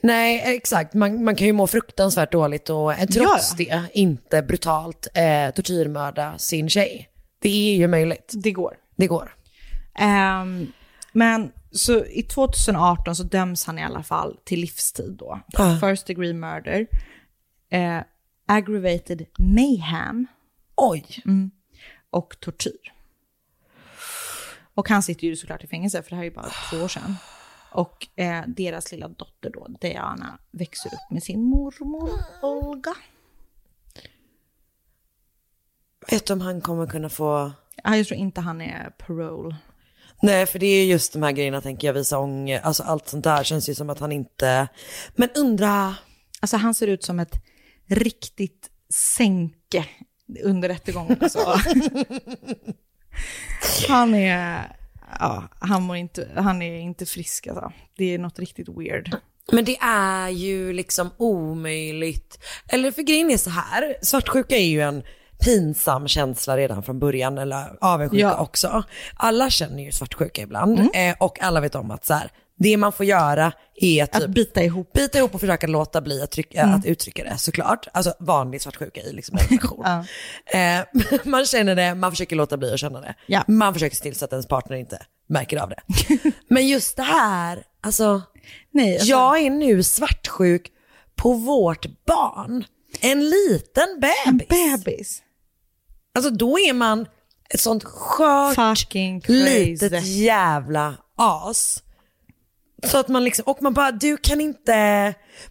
Nej, exakt. Man, man kan ju må fruktansvärt dåligt och eh, trots det inte brutalt eh, tortyrmörda sin tjej. Det är ju möjligt. Det går. Det går. Ehm, men så i 2018 så döms han i alla fall till livstid då. Ah. First degree murder, eh, aggravated mayhem Oj. mm, och tortyr. Och han sitter ju såklart i fängelse för det här är ju bara två år sedan. Och eh, deras lilla dotter då, Diana, växer upp med sin mormor Olga. Vet du om han kommer kunna få... Ja, jag tror inte han är parole. Nej, för det är just de här grejerna tänker jag, visa ånger, alltså allt sånt där känns ju som att han inte... Men undra... Alltså han ser ut som ett riktigt sänke under rättegången. Alltså. han är, ja, han, mår inte, han är inte frisk alltså. Det är något riktigt weird. Men det är ju liksom omöjligt. Eller för grejen är så här, svartsjuka är ju en pinsam känsla redan från början, eller avundsjuka Ja. också. Alla känner ju svartsjuka ibland Mm. eh, och alla vet om att så här, Det man får göra är att, typ, Att bita ihop. bita ihop och försöka låta bli att, trycka, Mm. att uttrycka det såklart. Alltså vanlig svartsjuka i liksom en (laughs) relation. Ja. eh, (laughs) man känner det, man försöker låta bli att känna det. Ja. Man försöker se till så att ens partner inte märker av det. (laughs) Men just det här, alltså, Nej, alltså, jag är nu svartsjuk på vårt barn. En liten bebis. bebis. Alltså då är man ett sånt skört, litet jävla as. Så att man liksom, och man bara, du kan inte,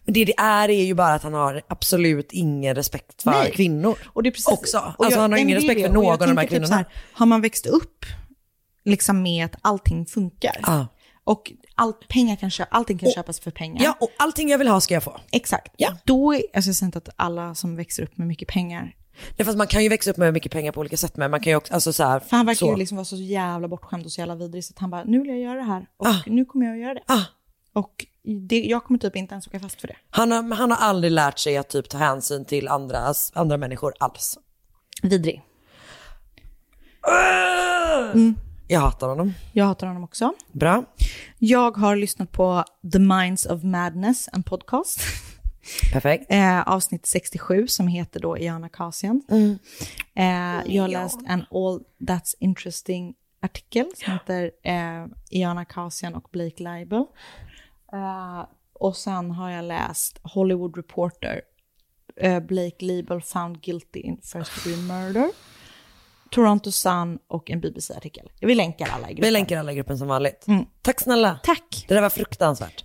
men det det är är ju bara att han har absolut ingen respekt för Nej. kvinnor. Och det är precis, också. och Alltså jag- han har ingen respekt för. Och någon av de här typ kvinnorna. så här, har man växt upp liksom med att allting funkar Ja. och allt, pengar kan köpa, allting kan köpas för pengar. Ja, och allting jag vill ha ska jag få. Exakt. Ja. Då är, alltså jag säger inte att alla som växer upp med mycket pengar, Är fast man kan ju växa upp med mycket pengar på olika sätt, men man kan ju också, alltså så här, för han verkar så. ju liksom vara så jävla bortskämd och så jävla vidrig så att han bara, nu vill jag göra det här och Ah. nu kommer jag att göra det. Ah. Och det, jag kommer typ inte ens åka fast för det. Han har, han har aldrig lärt sig att typ ta hänsyn till andras, andra människor alls. Vidrig. Jag hatar honom. Jag hatar honom också. Bra. Jag har lyssnat på The Minds of Madness, en podcast. Perfekt. Eh, avsnitt 67 som heter då Iana Kasian. Eh, jag har läst en All That's Interesting artikel som heter eh, Iana Kasian och Blake Leibel. Eh, och sen har jag läst Hollywood Reporter, eh, Blake Leibel found guilty in first degree murder. Toronto Sun och en BBC-artikel. Vi länkar alla i gruppen. Vi länkar alla i gruppen som vanligt. Mm. Tack snälla. Tack. Det där var fruktansvärt.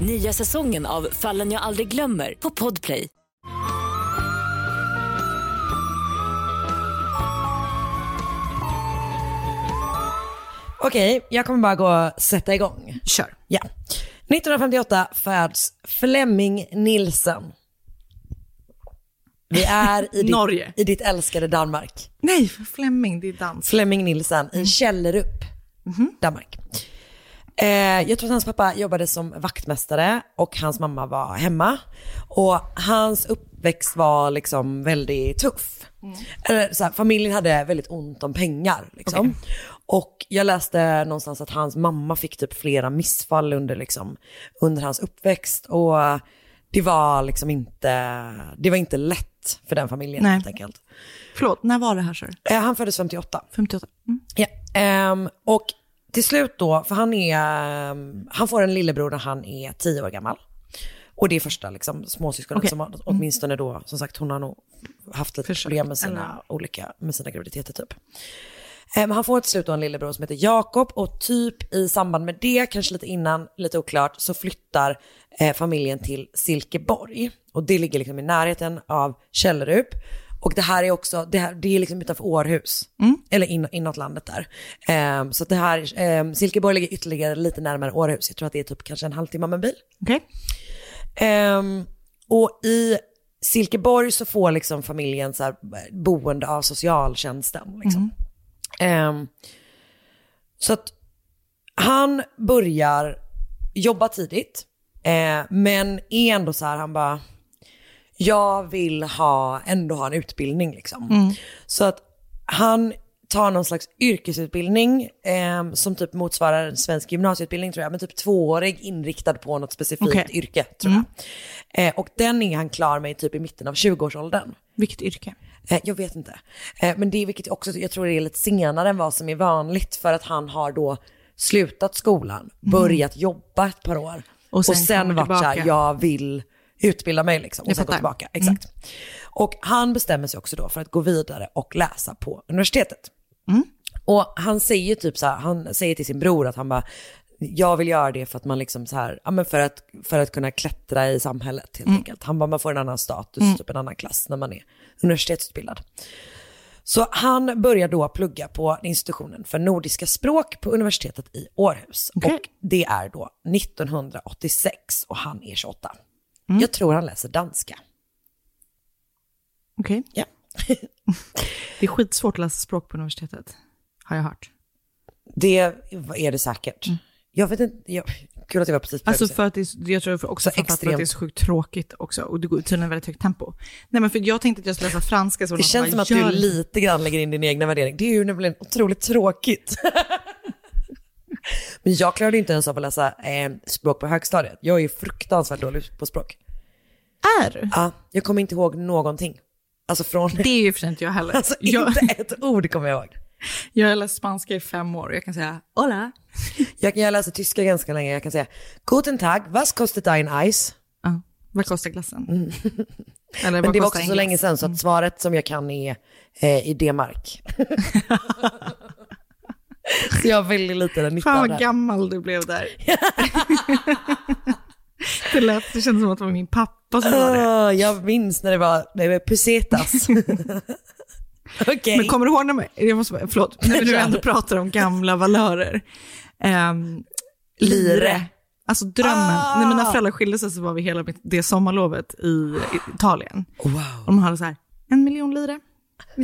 Nya säsongen av Fallen jag aldrig glömmer på Podplay. Okej, jag kommer bara gå och sätta igång. Kör. Ja. 1958 föds Flemming Nilsen. Vi är i ditt, Norge. i ditt älskade Danmark. Nej, för Fleming, det är dans. Flemming Nilsen i Källerup, Mhm. Danmark. Eh, jag tror att hans pappa jobbade som vaktmästare och hans mamma var hemma. Och hans uppväxt var liksom väldigt tuff. Mm. Eller, så här, familjen hade väldigt ont om pengar. Liksom. Och jag läste någonstans att hans mamma fick typ flera missfall under, liksom, under hans uppväxt. Och det var liksom inte, det var inte lätt för den familjen Nej. helt enkelt. Förlåt, när var det här så? Eh, han föddes 58. 58. Mm. Ja, ehm, och till slut då, för han är, han får en lillebror när han är tio år gammal. Och det är första liksom, småsyskonet Okej. som har, åtminstone då, som sagt hon har nog haft lite problem med sina eller- olika, med sina graviditeter typ. Men han får till slut då en lillebror som heter Jakob och typ i samband med det, kanske lite innan, lite oklart, så flyttar eh, familjen till Silkeborg. Och det ligger liksom i närheten av Källerup. Och det här är också, det, här, det är liksom utanför Århus, eller in, inåt landet där. Eh, så det här, eh, Silkeborg ligger ytterligare lite närmare Århus. Jag tror att det är typ kanske en halvtimme med bil. Okej. Ehm, och i Silkeborg så får liksom familjen så här boende av socialtjänsten. Liksom. Ehm, så att han börjar jobba tidigt, eh, men är ändå så här, han bara, jag vill ha, ändå ha en utbildning liksom. Mm. Så att han tar någon slags yrkesutbildning eh, som typ motsvarar en svensk gymnasieutbildning tror jag, men typ tvåårig inriktad på något specifikt Okej. yrke tror Mm. jag. Eh, och den är han klar med typ i mitten av 20-årsåldern. Vilket yrke? Eh, jag vet inte. Eh, men det är vilket också, jag tror det är lite senare än vad som är vanligt för att han har då slutat skolan, börjat jobba ett par år Mm. Och och sen sen, kommer varit såhär, jag vill utbilda mig liksom och sen gå tillbaka. Mm. Exakt. Och han bestämmer sig också då för att gå vidare och läsa på universitetet. Mm. Och han säger typ så här, han säger till sin bror att han bara, jag vill göra det för att man liksom så här, ja men för att, för att kunna klättra i samhället helt Mm. enkelt. Han bara, man får en annan status, Mm. typ en annan klass när man är universitetsutbildad. Så han börjar då plugga på institutionen för nordiska språk på universitetet i Århus. Och det är då 1986 och han är 28. Jag tror han läser danska. Okej. Ja. (laughs) Det är skitsvårt att läsa språk på universitetet, har jag hört. Det är det säkert. Jag vet inte, jag, kul att jag var precis på Alltså för att det är, jag tror också Så för att, det är extremt. så sjukt tråkigt också. Och det går tydligen väldigt högt tempo. Nej men för jag tänkte att jag skulle läsa franska. Så Det känns som att gör du lite grann lägger in din egna värdering. Det är ju nämligen otroligt tråkigt. (laughs) Men jag klarade inte ens av att läsa eh, språk på högstadiet. Jag är ju fruktansvärt dålig på språk. Är du? Ja, jag kommer inte ihåg någonting. Alltså från... Det är ju för inte jag heller. (laughs) Alltså jag, inte ett ord kommer jag ihåg. jag har läst spanska i fem år och jag kan säga hola. (laughs) Jag, jag läser tyska ganska länge. Jag kan säga Guten Tag, was kostet ein Eis? Ja, vad kostar glassen? (laughs) Eller Men det var också så glass? länge sedan så att svaret som jag kan är eh, i D-mark. (laughs) så jag har väldigt lite nytta Fan vad gammal du blev där. (laughs) det lät, det kändes som att det var min pappa som var det. Ah, jag minns när det var, det var pesetas. (laughs) Okej. Men kommer du ihåg när man, jag måste, förlåt, när vi nu ändå pratar om gamla valörer. Um, lire. Alltså drömmen. Ah. När mina föräldrar skilde sig så var vi hela mitt- det sommarlovet i Italien. Wow. Och de hade så här, en miljon lire.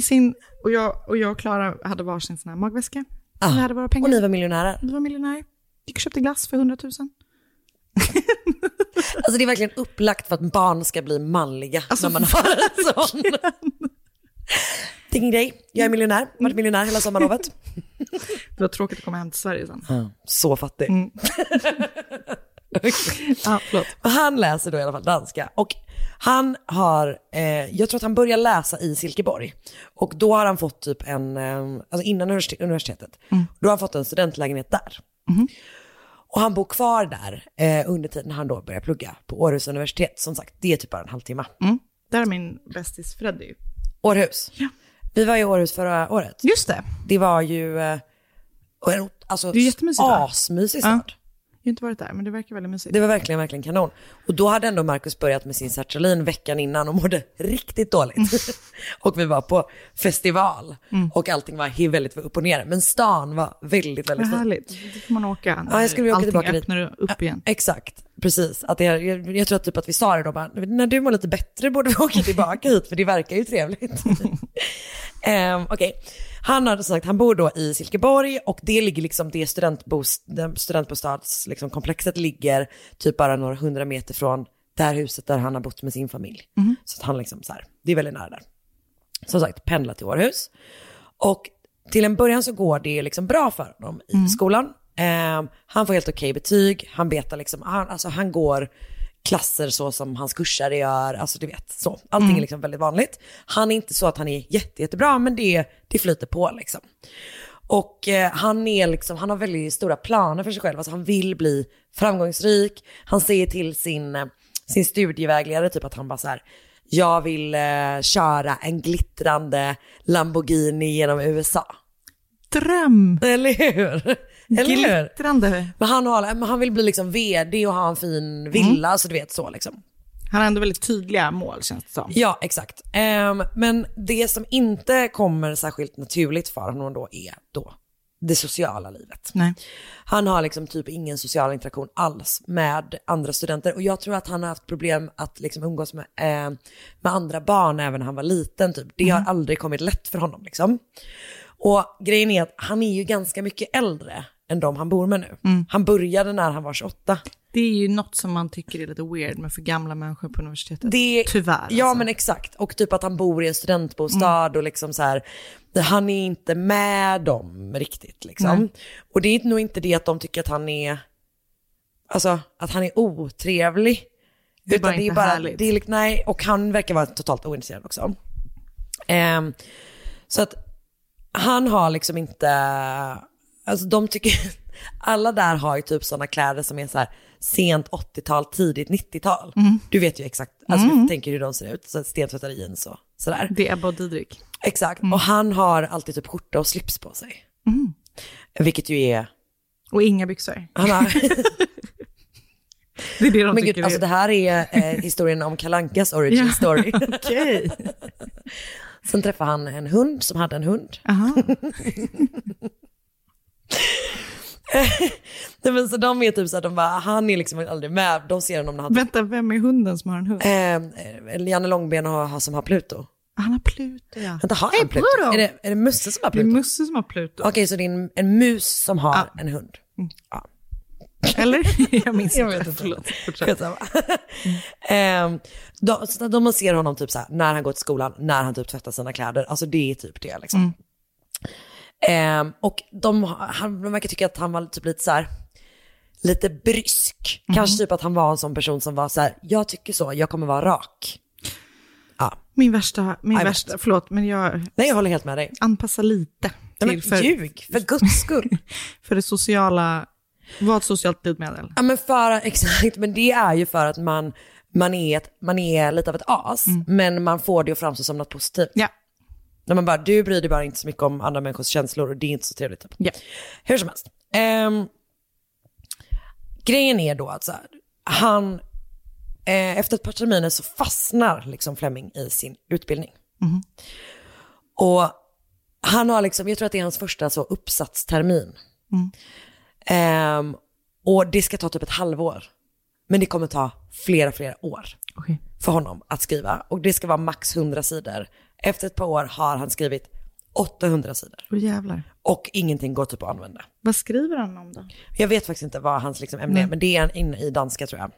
Sin, och, jag, och jag och Klara hade varsin sån här magväska. Ah. Vi hade våra pengar. Och ni var miljonärer. Vi var miljonärer. Gick och köpte glass för 100 000. (laughs) Alltså det är verkligen upplagt för att barn ska bli manliga Alltså, när man har en sån. Ingen grej, jag är miljonär, varit miljonär hela sommarlovet. Det var tråkigt att komma hem till Sverige sen. Så fattig. Mm. (laughs) Ja, Han läser då i alla fall danska. Och han har, eh, jag tror att han börjar läsa i Silkeborg. Och då har han fått typ en, eh, alltså innan universitet, universitetet, då har han fått en studentlägenhet där. Och han bor kvar där eh, under tiden han då börjar plugga på Århus universitet. Som sagt, det är typ bara en halvtimme. Mm. Där är min bästis Freddy. Århus. Ja. Vi var i Århus förra året. Just det. Det var ju eh, alltså, Det är jättemysigt där. asmysig Ja. stad. Har inte varit där, men det verkar väldigt mysigt. Det var verkligen, verkligen kanon. Och då hade ändå Marcus börjat med sin sertralin veckan innan och mådde riktigt dåligt. (laughs) och vi var på festival och allting var väldigt upp och ner. Men stan var väldigt, väldigt fin. härligt. Dit får man åka Ja, jag skulle vilja åka allting tillbaka dit. öppnar upp igen. Exakt, precis. Att det, jag, jag tror typ att vi sa det då bara, när du mår lite bättre borde vi (laughs) åka tillbaka hit för det verkar ju trevligt. (laughs) um, Okej, han har sagt, han bor då i Silkeborg och det ligger liksom, det studentbost, det studentbostadskomplexet liksom, ligger typ bara några hundra meter från det här huset där han har bott med sin familj. Så att han liksom så här, det är väldigt nära där. Som sagt, pendlar till Århus. Och till en början så går det liksom bra för honom i skolan. Ehm, han får helt okej betyg, han betar liksom, han, alltså han går klasser så som hans kursare gör, alltså du vet så. Allting är liksom väldigt vanligt. Han är inte så att han är jätte, jättebra, men det, det flyter på liksom. Och eh, han, är liksom, han har väldigt stora planer för sig själv, alltså han vill bli framgångsrik. Han säger till sin, eh, sin studievägledare typ att han bara så här, jag vill eh, köra en glittrande Lamborghini genom USA. Dröm! Eller hur? Eller? Glittrande. Men han, har, men han vill bli liksom vd och ha en fin villa, så du vet så liksom. Han har ändå väldigt tydliga mål känns det som. Ja, exakt. Ehm, men det som inte kommer särskilt naturligt för honom då är då det sociala livet. Nej. Han har liksom typ ingen social interaktion alls med andra studenter och jag tror att han har haft problem att liksom umgås med, eh, med andra barn även när han var liten typ. Det har aldrig kommit lätt för honom liksom. Och grejen är att han är ju ganska mycket äldre än de han bor med nu. Han började när han var 28. Det är ju något som man tycker är lite weird med för gamla människor på universitetet. Det, Tyvärr. Ja alltså. men exakt. Och typ att han bor i en studentbostad och liksom så här, han är inte med dem riktigt liksom. Nej. Och det är nog inte det att de tycker att han är, alltså att han är otrevlig. Det är bara inte härligt. Det är, liksom- nej, och han verkar vara totalt ointresserad också. Ehm, så att han har liksom inte, alltså de tycker, alla där har ju typ sådana kläder som är så här sent 80-tal, tidigt 90-tal. Mm. Du vet ju exakt, alltså Mm. du tänker hur de ser ut, så stentvättade jeans och sådär. Det är Ebba Didrik. Exakt, och han har alltid typ skjorta och slips på sig. Mm. Vilket ju är, Och inga byxor. han har, (laughs) Det är det de men tycker gud, alltså det här är eh, historien om Kalankas origin Ja, story. (laughs) Okej. Sen träffade han en hund som hade en hund. (laughs) (laughs) Nej, men så de är typ så att de bara, han är liksom aldrig med, de ser honom när han... Vänta, vem är hunden som har en hund? Eh, Janne Långben har, har, som har Pluto. Han har Pluto ja. Vänta, har Hej, han Pluto? Pluto! Är det, är det Musse som har Det är Pluto? Musse som har Pluto. Okej, så det är en, en mus som har en hund. Ja. Eller? (laughs) Jag minns Jag inte. vet inte. Förlåt. Skitsamma. (laughs) Ehm, de, så de ser honom typ så här, när han går till skolan, när han typ tvättar sina kläder. Alltså det är typ det liksom. Mm. Ehm, och de, han, de verkar tycka att han var typ lite så här, lite brysk. Mhm. Kanske typ att han var en sån person som var så här, jag tycker så, jag kommer vara rak. Ja. Min värsta, min vet. värsta, förlåt men jag Nej, jag håller helt med dig. anpassar lite. Nej, men för, ljug, för guds skull. (laughs) för det sociala, var ett socialt glidmedel. Ja men för, (laughs) exakt, men det är ju för att man, man, är, ett, man är lite av ett as, men man får det att framstå som något positivt. Ja. När man bara, du bryr dig bara inte så mycket om andra människors känslor och det är inte så trevligt. Typ. Ja. Hur som helst. Ehm, grejen är då att så här, han, eh, efter ett par terminer så fastnar liksom Fleming i sin utbildning. Mhm. Och han har liksom, jag tror att det är hans första så uppsatstermin. Mm. Ehm, och det ska ta typ ett halvår. Men det kommer ta flera, flera år Okej. för honom att skriva. Och det ska vara max 100 sidor. Efter ett par år har han skrivit 800 sidor. Åh jävlar. Och ingenting går typ att använda. Vad skriver han om då? Jag vet faktiskt inte vad hans liksom ämne är, men det är han inne i danska tror jag.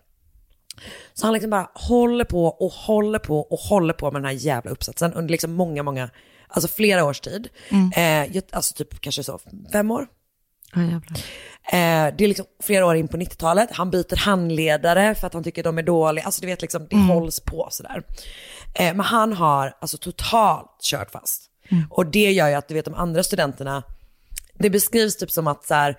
Så han liksom bara håller på och håller på och håller på med den här jävla uppsatsen under liksom många, många, alltså flera års tid. Eh, jag- alltså typ kanske så fem år. Ja jävlar. Eh, det är liksom flera år in på 90-talet. Han byter handledare för att han tycker de är dåliga. Alltså du vet liksom, det hålls på sådär. Eh, men han har alltså totalt kört fast. Och det gör ju att du vet de andra studenterna, det beskrivs typ som att så här,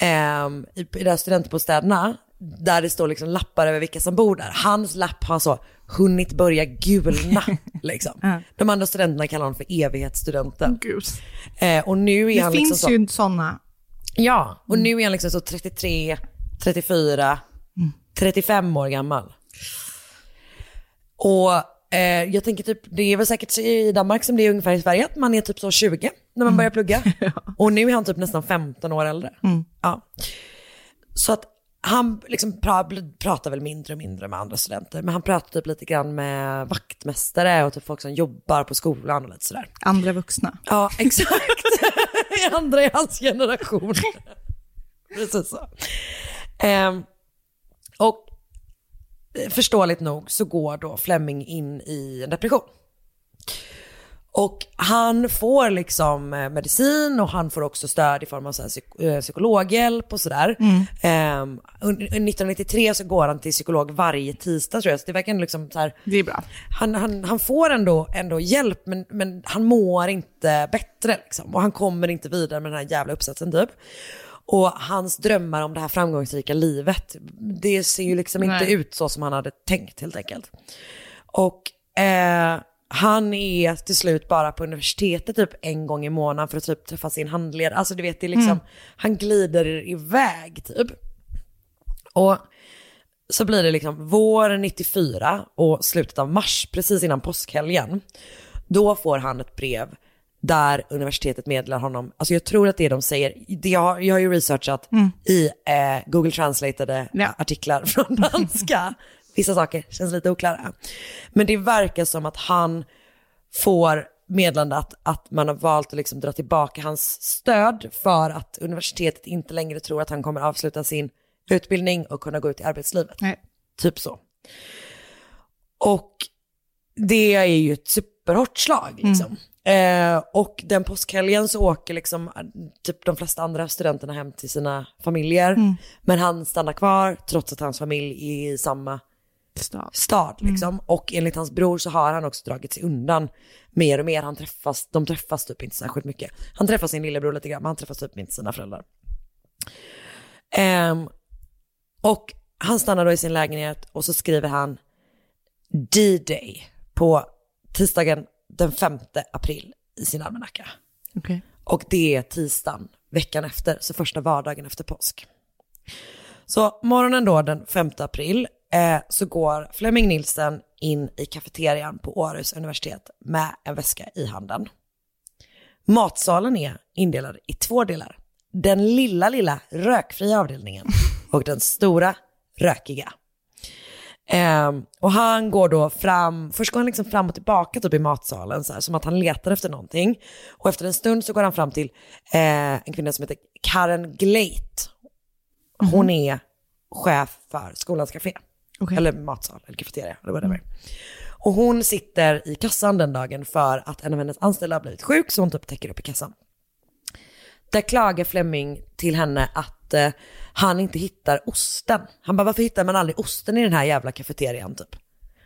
ehm, i, de här studentbostäderna, där det står liksom lappar över vilka som bor där. Hans lapp har så hunnit börja gulna (laughs) liksom. Ja. De andra studenterna kallar honom för evighetsstudenten. Gud. Eh, och nu är Det han finns liksom så... ju sådana. Ja, och nu är han liksom så 33, 34, 35 år gammal. Och eh, jag tänker typ, det är väl säkert i Danmark som det är ungefär i Sverige, att man är typ så 20 när man börjar plugga. (laughs) Och nu är han typ nästan 15 år äldre. Ja. Så att han liksom pra, pratar väl mindre och mindre med andra studenter, men han pratar typ lite grann med vaktmästare och typ folk som jobbar på skolan och lite sådär. Andra vuxna. Ja, exakt. (laughs) Andra i hans generation. (laughs) Precis så. Ehm, och eh, förståeligt nog så går då Fleming in i en depression. Och han får liksom eh, medicin och han får också stöd i form av så psyk- eh, psykologhjälp och sådär. Ehm, under- under 1993 så går han till psykolog varje tisdag tror jag, så det verkar ändå liksom så här, Det är bra. han, han, han får ändå, ändå hjälp men, men han mår inte bättre liksom. Och han kommer inte vidare med den här jävla uppsatsen typ. Och hans drömmar om det här framgångsrika livet, det ser ju liksom inte Nej. ut så som han hade tänkt helt enkelt. Och eh, han är till slut bara på universitetet typ en gång i månaden för att typ träffa sin handledare. Alltså du vet, det är liksom, Mm. han glider iväg typ. Och så blir det liksom vår 94 och slutet av mars, precis innan påskhelgen. Då får han ett brev där universitetet meddelar honom, alltså jag tror att det de säger, det jag, jag har ju researchat Mm. i eh, Google Translated artiklar från danska. Vissa saker känns lite oklara. Men det verkar som att han får meddelande att, att man har valt att liksom dra tillbaka hans stöd för att universitetet inte längre tror att han kommer avsluta sin utbildning och kunna gå ut i arbetslivet. Nej. Typ så. Och det är ju ett superhårt slag liksom. Eh, och den påskhelgen så åker liksom typ de flesta andra studenterna hem till sina familjer. Mm. Men han stannar kvar trots att hans familj är i samma Stad. stad liksom. Och enligt hans bror så har han också dragit sig undan mer och mer. Han träffas, de träffas typ inte särskilt mycket. Han träffar sin lillebror lite grann, men han träffas typ inte sina föräldrar. Ehm, och han stannar då i sin lägenhet och så skriver han D-Day på tisdagen den 5 april i sin almanacka. Okej. Och det är tisdagen veckan efter, så första vardagen efter påsk. Så morgonen då den 5 april eh, så går Flemming Nilsen in i kafeterian på Århus universitet med en väska i handen. Matsalen är indelad i två delar. Den lilla, lilla rökfria avdelningen (laughs) och den stora rökiga. Ehm, och han går då fram, först går han liksom fram och tillbaka typ i matsalen så här, som att han letar efter någonting. Och efter en stund så går han fram till eh, en kvinna som heter Karen Gleit. Hon är chef för skolans café. Eller matsal, eller kafeteria, eller whatever. Och hon sitter i kassan den dagen för att en av hennes anställda har blivit sjuk, så hon typ täcker upp i kassan. Där klagar Flemming till henne att eh, han inte hittar osten. Han bara, varför hittar man aldrig osten i den här jävla kafeterian typ?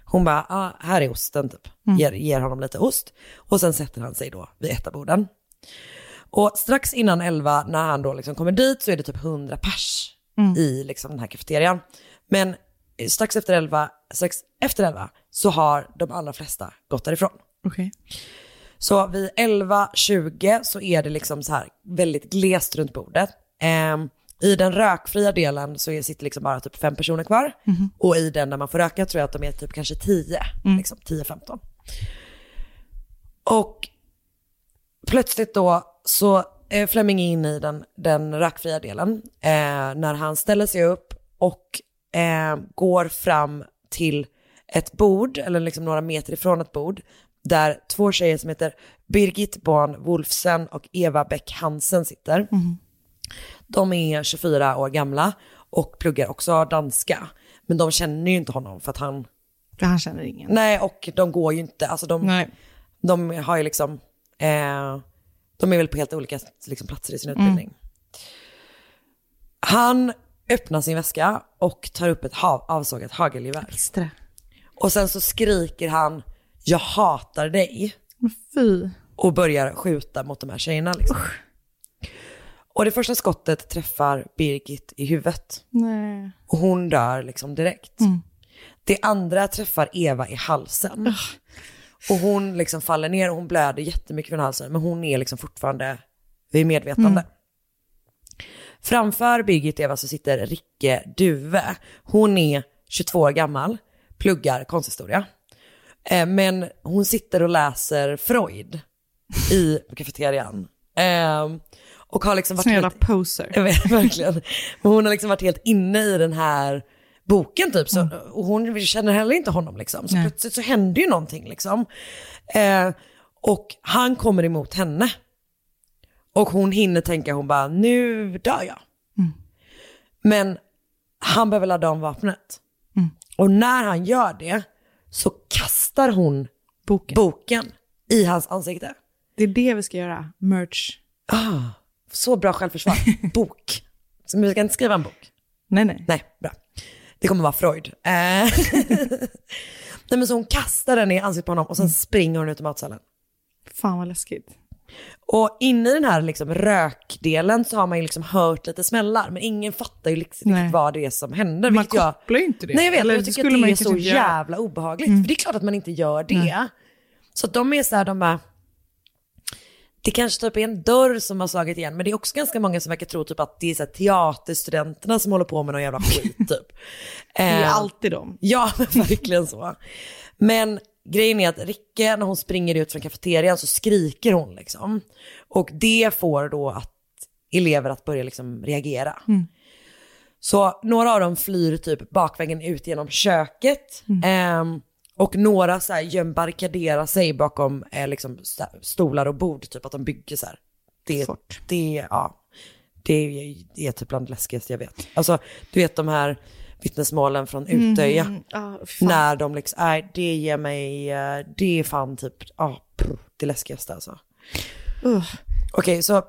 Hon bara, ah, här är osten typ. Ger, ger honom lite ost. Och sen sätter han sig då vid ett av borden. Och strax innan elva när han då liksom kommer dit så är det typ 100 pers i liksom den här kafeterian. Men strax efter elva, strax efter elva så har de allra flesta gått därifrån. Okej. Så vid 11.20 så är det liksom så här väldigt glest runt bordet. Ehm, I den rökfria delen så är, sitter liksom bara typ fem personer kvar. Mhm. Och i den där man får röka tror jag att de är typ kanske 10, liksom 10-15. Och plötsligt då så är Flemming in i den, den rökfria delen eh, när han ställer sig upp och eh, går fram till ett bord, eller liksom några meter ifrån ett bord, där två tjejer som heter Birgit Born Wolfsen och Eva Bäck Hansen sitter. De är 24 år gamla och pluggar också danska. Men de känner ju inte honom för att han... För han känner ingen. Nej, och de går ju inte, alltså de, de har ju liksom, eh, de är väl på helt olika liksom, platser i sin Mm. utbildning. Han öppnar sin väska och tar upp ett ha- avsågat hagelgevär. Extra. Och sen så skriker han, jag hatar dig. Fy. Och börjar skjuta mot de här tjejerna liksom. Och det första skottet träffar Birgit i huvudet. Nej. Och hon dör liksom direkt. Det andra träffar Eva i halsen. Och hon liksom faller ner och hon blöder jättemycket från halsen. Men hon är liksom fortfarande vid medvetande. Framför Birgit Eva så sitter Ricke Duve. Hon är 22 år gammal, pluggar konsthistoria. Eh, men hon sitter och läser Freud i (laughs) kafeterian. Eh, och har liksom varit Sån jävla helt- poser. (laughs) jag vet, verkligen. Men hon har liksom varit helt inne i den här boken typ. Så, Och hon känner heller inte honom liksom. Så Nej. plötsligt så händer ju någonting liksom. Eh, och han kommer emot henne. Och hon hinner tänka, hon bara, nu dör jag. Men han behöver ladda om vapnet. Och när han gör det så kastar hon boken, i hans ansikte. Det är det vi ska göra. Merch. Ah, så bra självförsvar. (laughs) Bok. Så vi ska inte skriva en bok. Nej, nej. Nej, bra. Det kommer vara Freud. Eh, (laughs) Nej men så hon kastar den i ansiktet på honom och sen springer hon ut ur matsalen. Fan vad läskigt. Och inne i den här liksom rökdelen så har man ju liksom hört lite smällar, men ingen fattar ju liksom riktigt vad det är som händer. Man jag... kopplar ju inte det. Nej jag vet, Eller jag tycker att det är så göra. jävla obehagligt. Mm. För det är klart att man inte gör det. Nej. Så de är så här, de bara, det kanske typ är en dörr som har slagit igen, men det är också ganska många som verkar tro typ att det är så teaterstudenterna som håller på med någon jävla skit typ. (laughs) Det är Eh, alltid dem. Ja, (laughs) verkligen så. Men grejen är att Ricke, när hon springer ut från kafeterian så skriker hon liksom. Och det får då att elever att börja liksom reagera. Mm. Så några av dem flyr typ bakvägen ut genom köket. Ehm, och några så här göm- barrikaderar sig bakom eh, liksom, stolar och bord, typ att de bygger så här. Det, det, ja, det, är, det är typ bland det läskigaste jag vet. Alltså, du vet de här vittnesmålen från Utöja. Mm, fan. när de liksom, nej det ger mig, eh, det är fan typ, ja, prr, det läskigaste alltså. Uh. Okej, så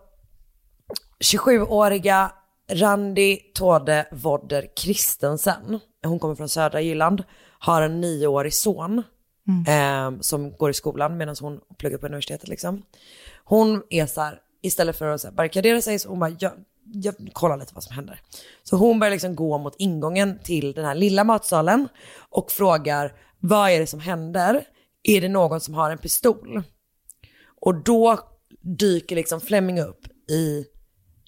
27-åriga Randi Tode Vodder Kristensen, hon kommer från södra Jylland, har en nioårig son eh, som går i skolan medan hon pluggar på universitetet liksom. Hon är så här, istället för att barrikadera sig så hon bara, jag, jag kollar lite vad som händer. Så hon börjar liksom gå mot ingången till den här lilla matsalen och frågar, vad är det som händer? Är det någon som har en pistol? Och då dyker liksom Fleming upp i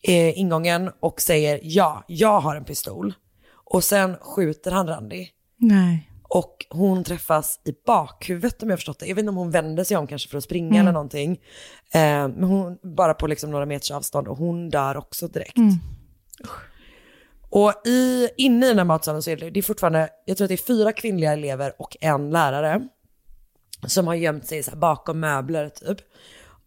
eh, ingången och säger ja, jag har en pistol. Och sen skjuter han Randi Nej. Och hon träffas i bakhuvudet om jag har förstått det. Jag vet inte om hon vänder sig om kanske för att springa Mm. eller någonting. Eh, men hon, bara på liksom några meters avstånd och hon dör också direkt. Mm. Och i, inne i den här matsalen så är det, det är fortfarande, jag tror att det är fyra kvinnliga elever och en lärare. Som har gömt sig bakom möbler typ.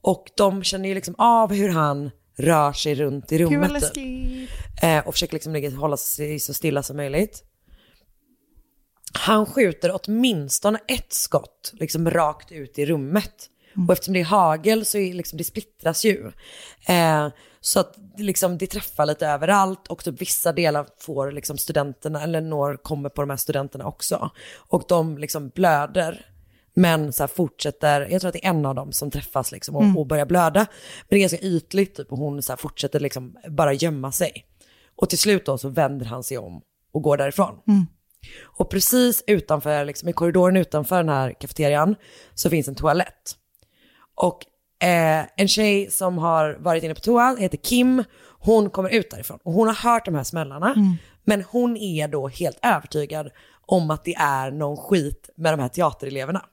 Och de känner ju liksom av hur han rör sig runt i rummet. Typ. Eh, och försöker liksom hålla sig så stilla som möjligt. Han skjuter åtminstone ett skott liksom rakt ut i rummet. Och eftersom det är hagel så är liksom, det splittras ju. Eh, så att liksom, det träffar lite överallt och typ vissa delar får liksom studenterna, eller når, kommer på de här studenterna också. Och de liksom blöder. Men så här fortsätter, jag tror att det är en av dem som träffas liksom och, Mm. och börjar blöda. Men det är ganska ytligt typ och hon så här fortsätter liksom bara gömma sig. Och till slut då så vänder han sig om och går därifrån. Mm. Och precis utanför, liksom i korridoren utanför den här kafeterian så finns en toalett. Och eh, en tjej som har varit inne på toa heter Kim, hon kommer ut därifrån och hon har hört de här smällarna. Men hon är då helt övertygad om att det är någon skit med de här teatereleverna.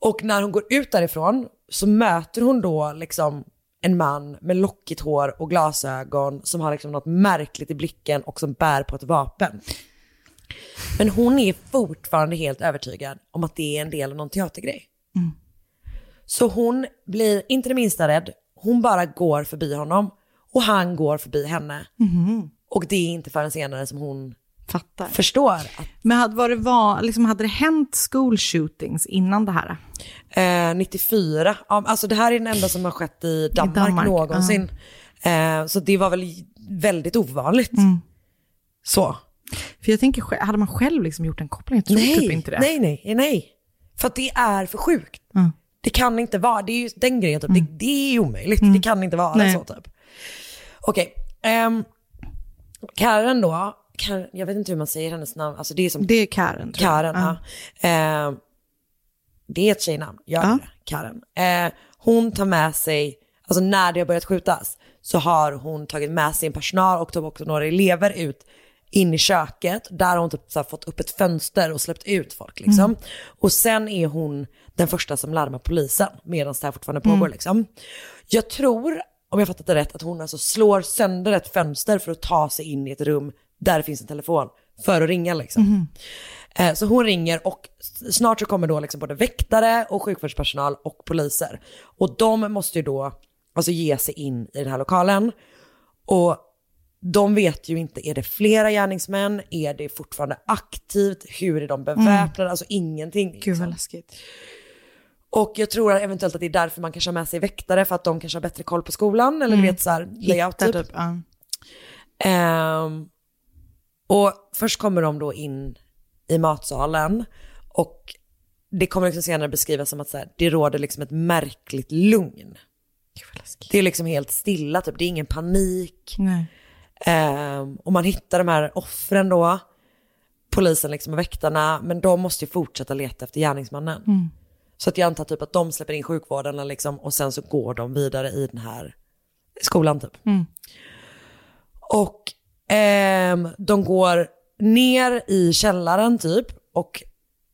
Och när hon går ut därifrån så möter hon då liksom en man med lockigt hår och glasögon som har liksom något märkligt i blicken och som bär på ett vapen. Men hon är fortfarande helt övertygad om att det är en del av någon teatergrej. Så hon blir inte det minsta rädd, hon bara går förbi honom och han går förbi henne. Och det är inte förrän senare som hon Fattar. förstår Men hade, var det var, liksom, hade det hänt school shootings innan det här? Eh, 94, ja, alltså det här är den enda som har skett i Danmark, Danmark, någonsin. Eh, så det var väl väldigt ovanligt. Mm. Så. För jag tänker, hade man själv liksom gjort en koppling? Jag tror nej, typ inte det. nej, nej, nej. För att det är för sjukt. Mm. Det kan inte vara, det är ju den grejen, typ. det, det är omöjligt. Det kan inte vara Nej. så typ. Okej, ehm, Karen då, Karen, jag vet inte hur man säger hennes namn, alltså det är som Det är Karen. tror jag. Karen, ja. Ehm, det är ett tjejnamn, gör Ja. det, Karen. Eh, hon tar med sig, alltså när det har börjat skjutas, så har hon tagit med sig en personal och tog också några elever ut in i köket. Där har hon typ så fått upp ett fönster och släppt ut folk liksom. Mm. Och sen är hon den första som larmar polisen medan det här fortfarande Mm. pågår liksom. Jag tror, om jag fattat det rätt, att hon alltså slår sönder ett fönster för att ta sig in i ett rum där finns en telefon för att ringa liksom. Eh, Så hon ringer och snart så kommer då liksom både väktare och sjukvårdspersonal och poliser. Och de måste ju då alltså ge sig in i den här lokalen. Och de vet ju inte, är det flera gärningsmän? Är det fortfarande aktivt? Hur är de beväpnade? Alltså ingenting. Gud Liksom. vad läskigt. Och jag tror att eventuellt att det är därför man kanske har med sig väktare, för att de kanske har bättre koll på skolan, eller du vet så här, layout Hittar typ. typ, ja. Ehm, och först kommer de då in i matsalen och det kommer liksom senare beskrivas som att så här, det råder liksom ett märkligt lugn. Det är liksom helt stilla, typ. det är ingen panik. Ehm, och man hittar de här offren då, polisen liksom och väktarna, men de måste ju fortsätta leta efter gärningsmannen. Mm. Så att jag antar typ att de släpper in sjukvården liksom, och sen så går de vidare i den här skolan typ. Mm. Och ehm, de går ner i källaren typ och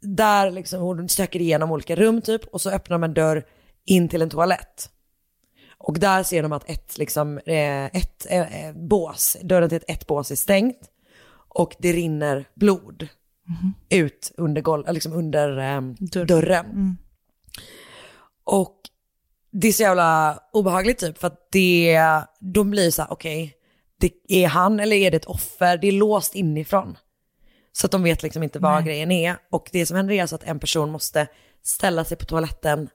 där liksom hon söker igenom olika rum typ och så öppnar de en dörr in till en toalett. Och där ser de att ett, liksom, eh, ett eh, eh, bås, dörren till ett, ett bås är stängt och det rinner blod ut under, golv, eh, liksom under ehm, dörren. Mm. Och det är så jävla obehagligt typ för att det, då blir så här, okej, det är han eller är det ett offer? Det är låst inifrån. Så att de vet liksom inte vad Nej. grejen är. Och det som händer är alltså att en person måste ställa sig på toaletten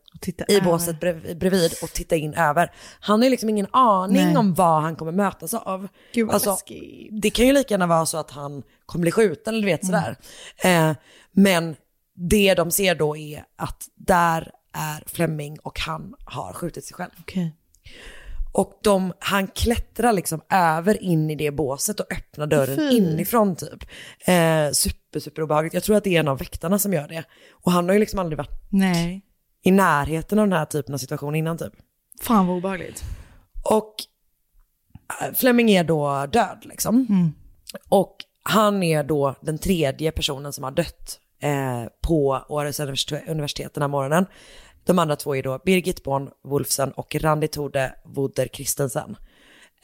i över. båset bredvid och titta in över. Han har ju liksom ingen aning Nej. om vad han kommer mötas av. Gud, alltså, det kan ju lika gärna vara så att han kommer bli skjuten eller du vet Mm. sådär. Eh, men det de ser då är att där är Fleming och han har skjutit sig själv. Okej. Och de, han klättrar liksom över in i det båset och öppnar dörren Fy. inifrån typ. Eh, super, super obehagligt. Jag tror att det är en av väktarna som gör det. Och han har ju liksom aldrig varit Nej. i närheten av den här typen av situation innan typ. Fan vad obehagligt. Och eh, Fleming är då död liksom. Mm. Och han är då den tredje personen som har dött eh, på Århus universitet, universitet den här morgonen. De andra två är då Birgit Born Wolfsen och Randi Tode Woder Christensen.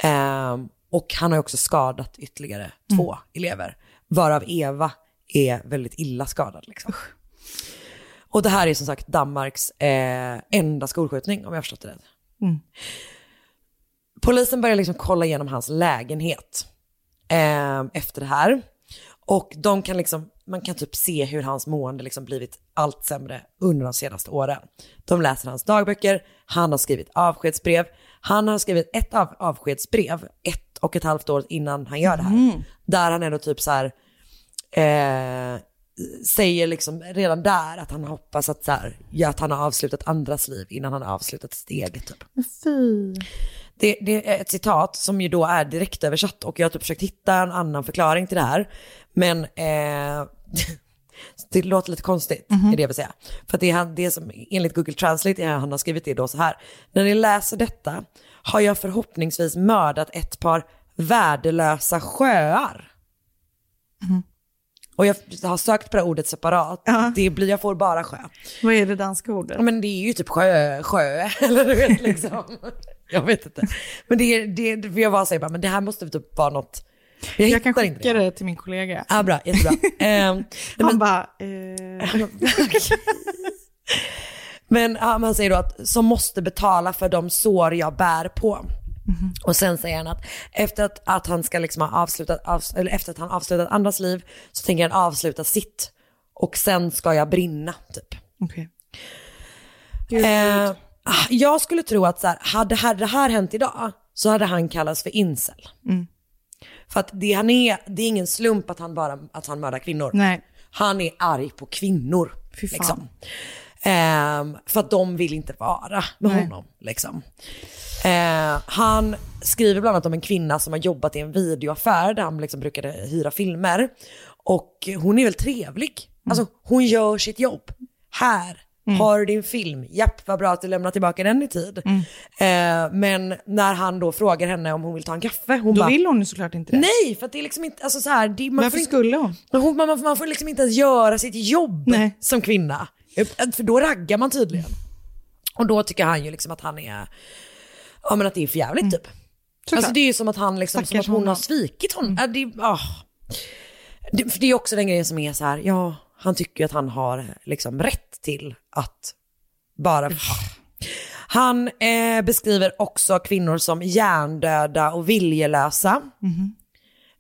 Eh, och han har också skadat ytterligare två elever, varav Eva är väldigt illa skadad. Liksom. Och det här är som sagt Danmarks eh, enda skolskjutning om jag förstått det rätt. Mm. Polisen börjar liksom kolla igenom hans lägenhet eh, efter det här. Och de kan liksom, man kan typ se hur hans mående liksom blivit allt sämre under de senaste åren. De läser hans dagböcker, han har skrivit avskedsbrev. Han har skrivit ett av avskedsbrev ett och ett halvt år innan han gör det här. Mm. Där han ändå typ så här, eh, säger liksom redan där att han hoppas att, så här, ja, att han har avslutat andras liv innan han har avslutat sitt eget. Typ. Fy. Det, det är ett citat som ju då är direkt översatt och jag har typ försökt hitta en annan förklaring till det här. Men eh, (laughs) det låter lite konstigt, är det jag vill säga. För det, är han, det som enligt Google Translate, är han har skrivit det då så här. När ni läser detta har jag förhoppningsvis mördat ett par värdelösa sjöar. Och jag har sökt på det här ordet separat. Det blir, jag får bara sjö. Vad är det danska ordet? Ja, Men det är ju typ sjö, sjö (laughs) eller du vet liksom. jag vet inte. Men det är, det, är- för jag bara säger bara, men det här måste typ vara något. Jag, Jag kan skicka det till min kollega. Ja, bra, jättebra. (laughs) Ehm, Han bara, eh, (laughs) Men ja, man säger då att som måste betala för de sår jag bär på. Och sen säger han att efter att, att han ska liksom ha avslutat, av, eller efter att han avslutat andras liv så tänker han avsluta sitt. Och sen ska jag brinna typ. Okej. Eh, jag skulle tro att så här, hade hade det här hänt idag så hade han kallats för incel. Mm. För att det, han är, det är ingen slump att han, bara, att han mördar kvinnor. Nej. Han är arg på kvinnor. Fy fan. Liksom. Ehm, för att de vill inte vara med Nej. honom. Liksom. Eh, han skriver bland annat om en kvinna som har jobbat i en videoaffär där han liksom brukade hyra filmer. Och hon är väl trevlig. Alltså hon gör sitt jobb. Här har du din film. Japp, vad bra att du lämnar tillbaka den i tid. Eh, men när han då frågar henne om hon vill ta en kaffe, hon Då bara vill hon ju såklart inte det. Nej, för att det är liksom inte, alltså så här, det, man Varför får inte, skulle hon? hon, man, man, man får liksom inte ens göra sitt jobb Nej. som kvinna. För då raggar man tydligen. Och då tycker han ju liksom att han är, ja men att det är för jävligt typ. Alltså det är ju som att han liksom, som Stackars att hon har svikit honom. Ja, det, ah. det, för det är också den grejen som är så här, ja han tycker ju att han har liksom rätt till att bara Han eh, beskriver också kvinnor som hjärndöda och viljelösa.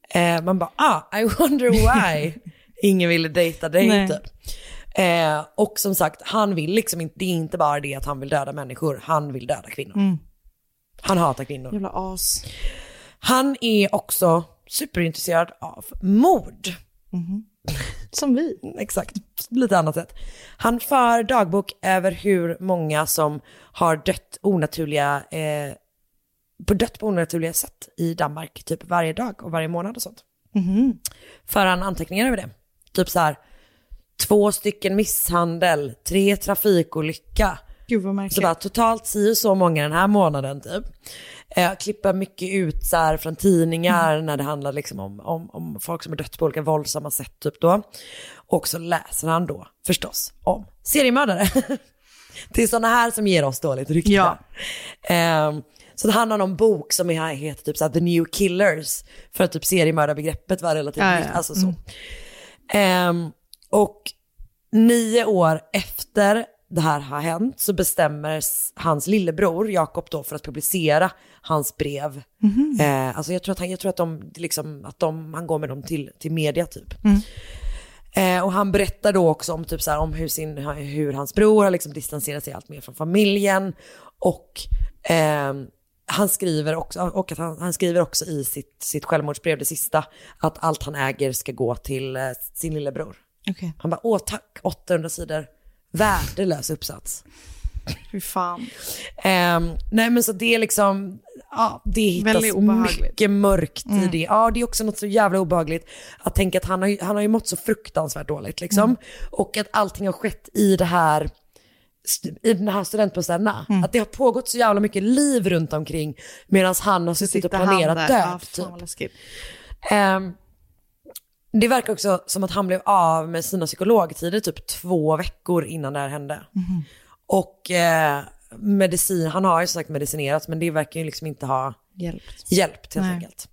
Eh, man bara, ah, I wonder why (laughs) ingen ville dejta dig typ. Eh, och som sagt, han vill liksom inte, det är inte bara det att han vill döda människor, han vill döda kvinnor. Mm. Han hatar kvinnor. Jävla as. Han är också superintresserad av mord. Som vi. Exakt, lite annat sätt. Han för dagbok över hur många som har dött onaturliga, eh, på dött på onaturliga sätt i Danmark, typ varje dag och varje månad och sånt. Mhm. För han anteckningar över det. Typ så här, två stycken misshandel, tre trafikolycka. Gud vad märkligt. Så bara totalt si så många den här månaden typ. Eh, klippa mycket ut så här från tidningar Mm. när det handlar liksom om, om, om folk som har dött på olika våldsamma sätt typ då. Och så läser han då förstås om seriemördare. (laughs) det är sådana här som ger oss dåligt rykte. Ja. Ehm, så det handlar om en bok som är- heter typ så här, The New Killers. För att typ seriemördarbegreppet var relativt Ja, nytt. ja. Alltså så. Mm. Ehm, och nio år efter det här har hänt så bestämmer hans lillebror Jakob då för att publicera hans brev. Mhm. Eh, alltså jag tror att, han, jag tror att, de, liksom, att de, han går med dem till, till media typ. Mm. Eh, och han berättar då också om, typ så här, om hur, sin, hur hans bror har liksom distanserat sig allt mer från familjen. Och ehm, han skriver också, och att han, han skriver också i sitt, sitt självmordsbrev, det sista, att allt han äger ska gå till eh, sin lillebror. Okej. Han bara, åh tack, 800 sidor, värdelös uppsats. Fy fan. Ehm, nej men så det är liksom, ja det hittas mycket mörkt i Mm. det. Ja det är också något så jävla obehagligt att tänka att han har, han har ju mått så fruktansvärt dåligt liksom. Mm. Och att allting har skett i det här, i den här studentbostäderna. Mm. Att det har pågått så jävla mycket liv runt omkring medan han har suttit och planerat död. Ja, typ. Ehm, Det verkar också som att han blev av med sina psykologtider typ två veckor innan det här hände. Mhm. Och eh, medicin, han har ju som sagt medicinerats men det verkar ju liksom inte ha Hjälpt. hjälpt helt Nej. enkelt.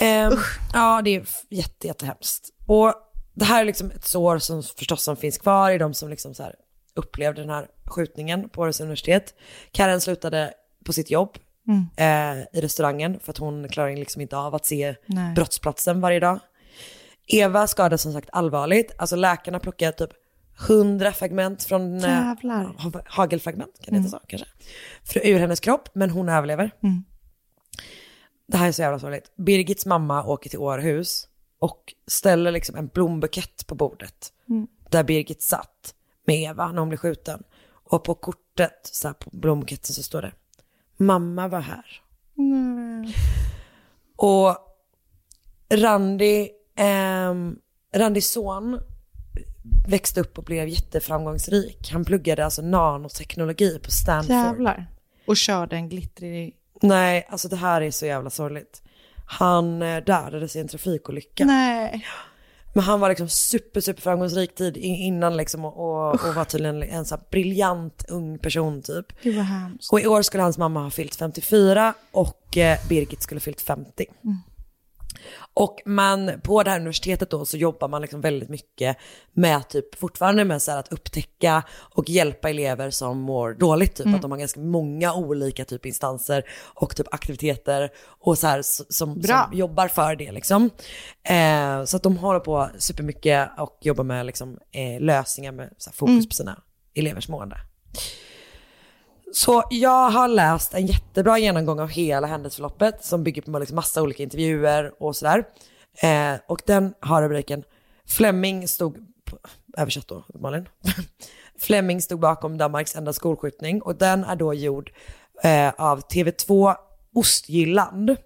Ehm, ja, det är jätte, jättehemskt. Och det här är liksom ett sår som förstås som finns kvar i de som liksom så här upplevde den här skjutningen på Århus universitet. Karen slutade på sitt jobb Mm. eh, i restaurangen för att hon klarar liksom inte av att se Nej. brottsplatsen varje dag. Eva skadades som sagt allvarligt. Alltså läkarna plockade typ 100 fragment från... eh, Jävlar. ha- hagelfragment, kan det Mm. heta så kanske? För, ur hennes kropp, men hon överlever. Mm. Det här är så jävla sorgligt. Birgits mamma åker till Århus och ställer liksom en blombukett på bordet. Mm. Där Birgit satt med Eva när hon blev skjuten. Och på kortet, så här på blombuketten så står det Mamma var här. Och Randy, ehm, Randys son växte upp och blev jätteframgångsrik. Han pluggade alltså nanoteknologi på Stanford. Jävlar. Och körde en glittrig... Nej, alltså det här är så jävla sorgligt. Han eh, dödades i en trafikolycka. Nej. Men han var liksom super, super framgångsrik tid innan liksom och, och, var tydligen en så briljant ung person typ. Gud vad hemskt. Och i år skulle hans mamma ha fyllt 54 och eh, Birgit skulle fyllt 50. Mm. Och man, på det här universitetet då så jobbar man liksom väldigt mycket med typ fortfarande med så att upptäcka och hjälpa elever som mår dåligt. Typ Mm. att de har ganska många olika typ instanser och typ aktiviteter och så här som, som jobbar för det liksom. Eh, så att de håller på supermycket och jobbar med liksom, eh, lösningar med fokus Mm. på sina elevers mående. Så jag har läst en jättebra genomgång av hela händelseförloppet som bygger på liksom massa olika intervjuer och sådär. Eh, och den har rubriken Fleming stod, översatt då (laughs) Fleming stod bakom Danmarks enda skolskjutning och den är då gjord eh, av TV2 Ostjylland.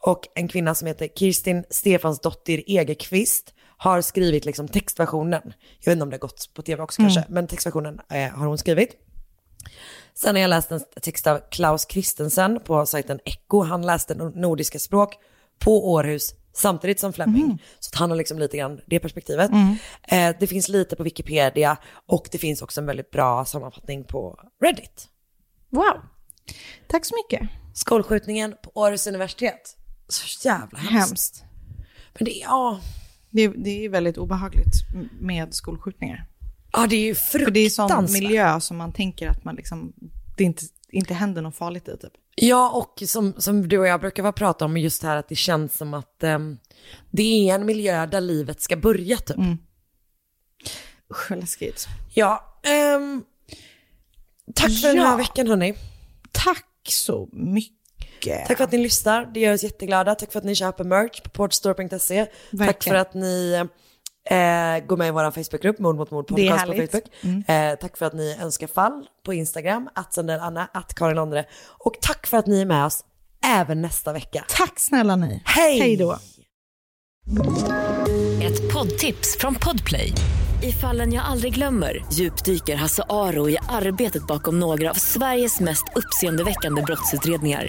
Och en kvinna som heter Kirstin Stefansdottir Egerqvist har skrivit liksom textversionen. Jag vet inte om det har gått på tv också Mm. kanske, men textversionen eh, har hon skrivit. Sen har jag läst en text av Klaus Christensen på sajten Echo. Han läste nor- nordiska språk på Århus samtidigt som Fleming. Så att han har liksom lite grann det perspektivet. Mm. Eh, det finns lite på Wikipedia och det finns också en väldigt bra sammanfattning på Reddit. Wow. Tack så mycket. Skolskjutningen på Århus universitet. Så jävla hemskt. Hemskt. Men det, ja. Det, är- det är väldigt obehagligt med skolskjutningar. Ja, det är ju För det är sån fruktansvärt. miljö som man tänker att man liksom, det inte, inte händer något farligt i typ. Ja, och som, som du och jag brukar prata om just det här att det känns som att ehm, det är en miljö där livet ska börja typ. Usch vad läskigt. Ja, ehm, tack för den Ja. här veckan hörni. Tack så mycket. Tack för att ni lyssnar, det gör oss jätteglada. Tack för att ni köper merch på portstore.se. Tack för att ni eh, går med i vår Facebookgrupp, Mord mot mord podcast på. Facebook. Mm. Eh, tack för att ni önskar fall på Instagram, att Anna, att Karin Andre. Och tack för att ni är med oss även nästa vecka. Tack snälla ni. Hej! Hej då. Ett poddtips från Podplay. I fallen jag aldrig glömmer djupdyker Hasse Aro i arbetet bakom några av Sveriges mest uppseendeväckande brottsutredningar.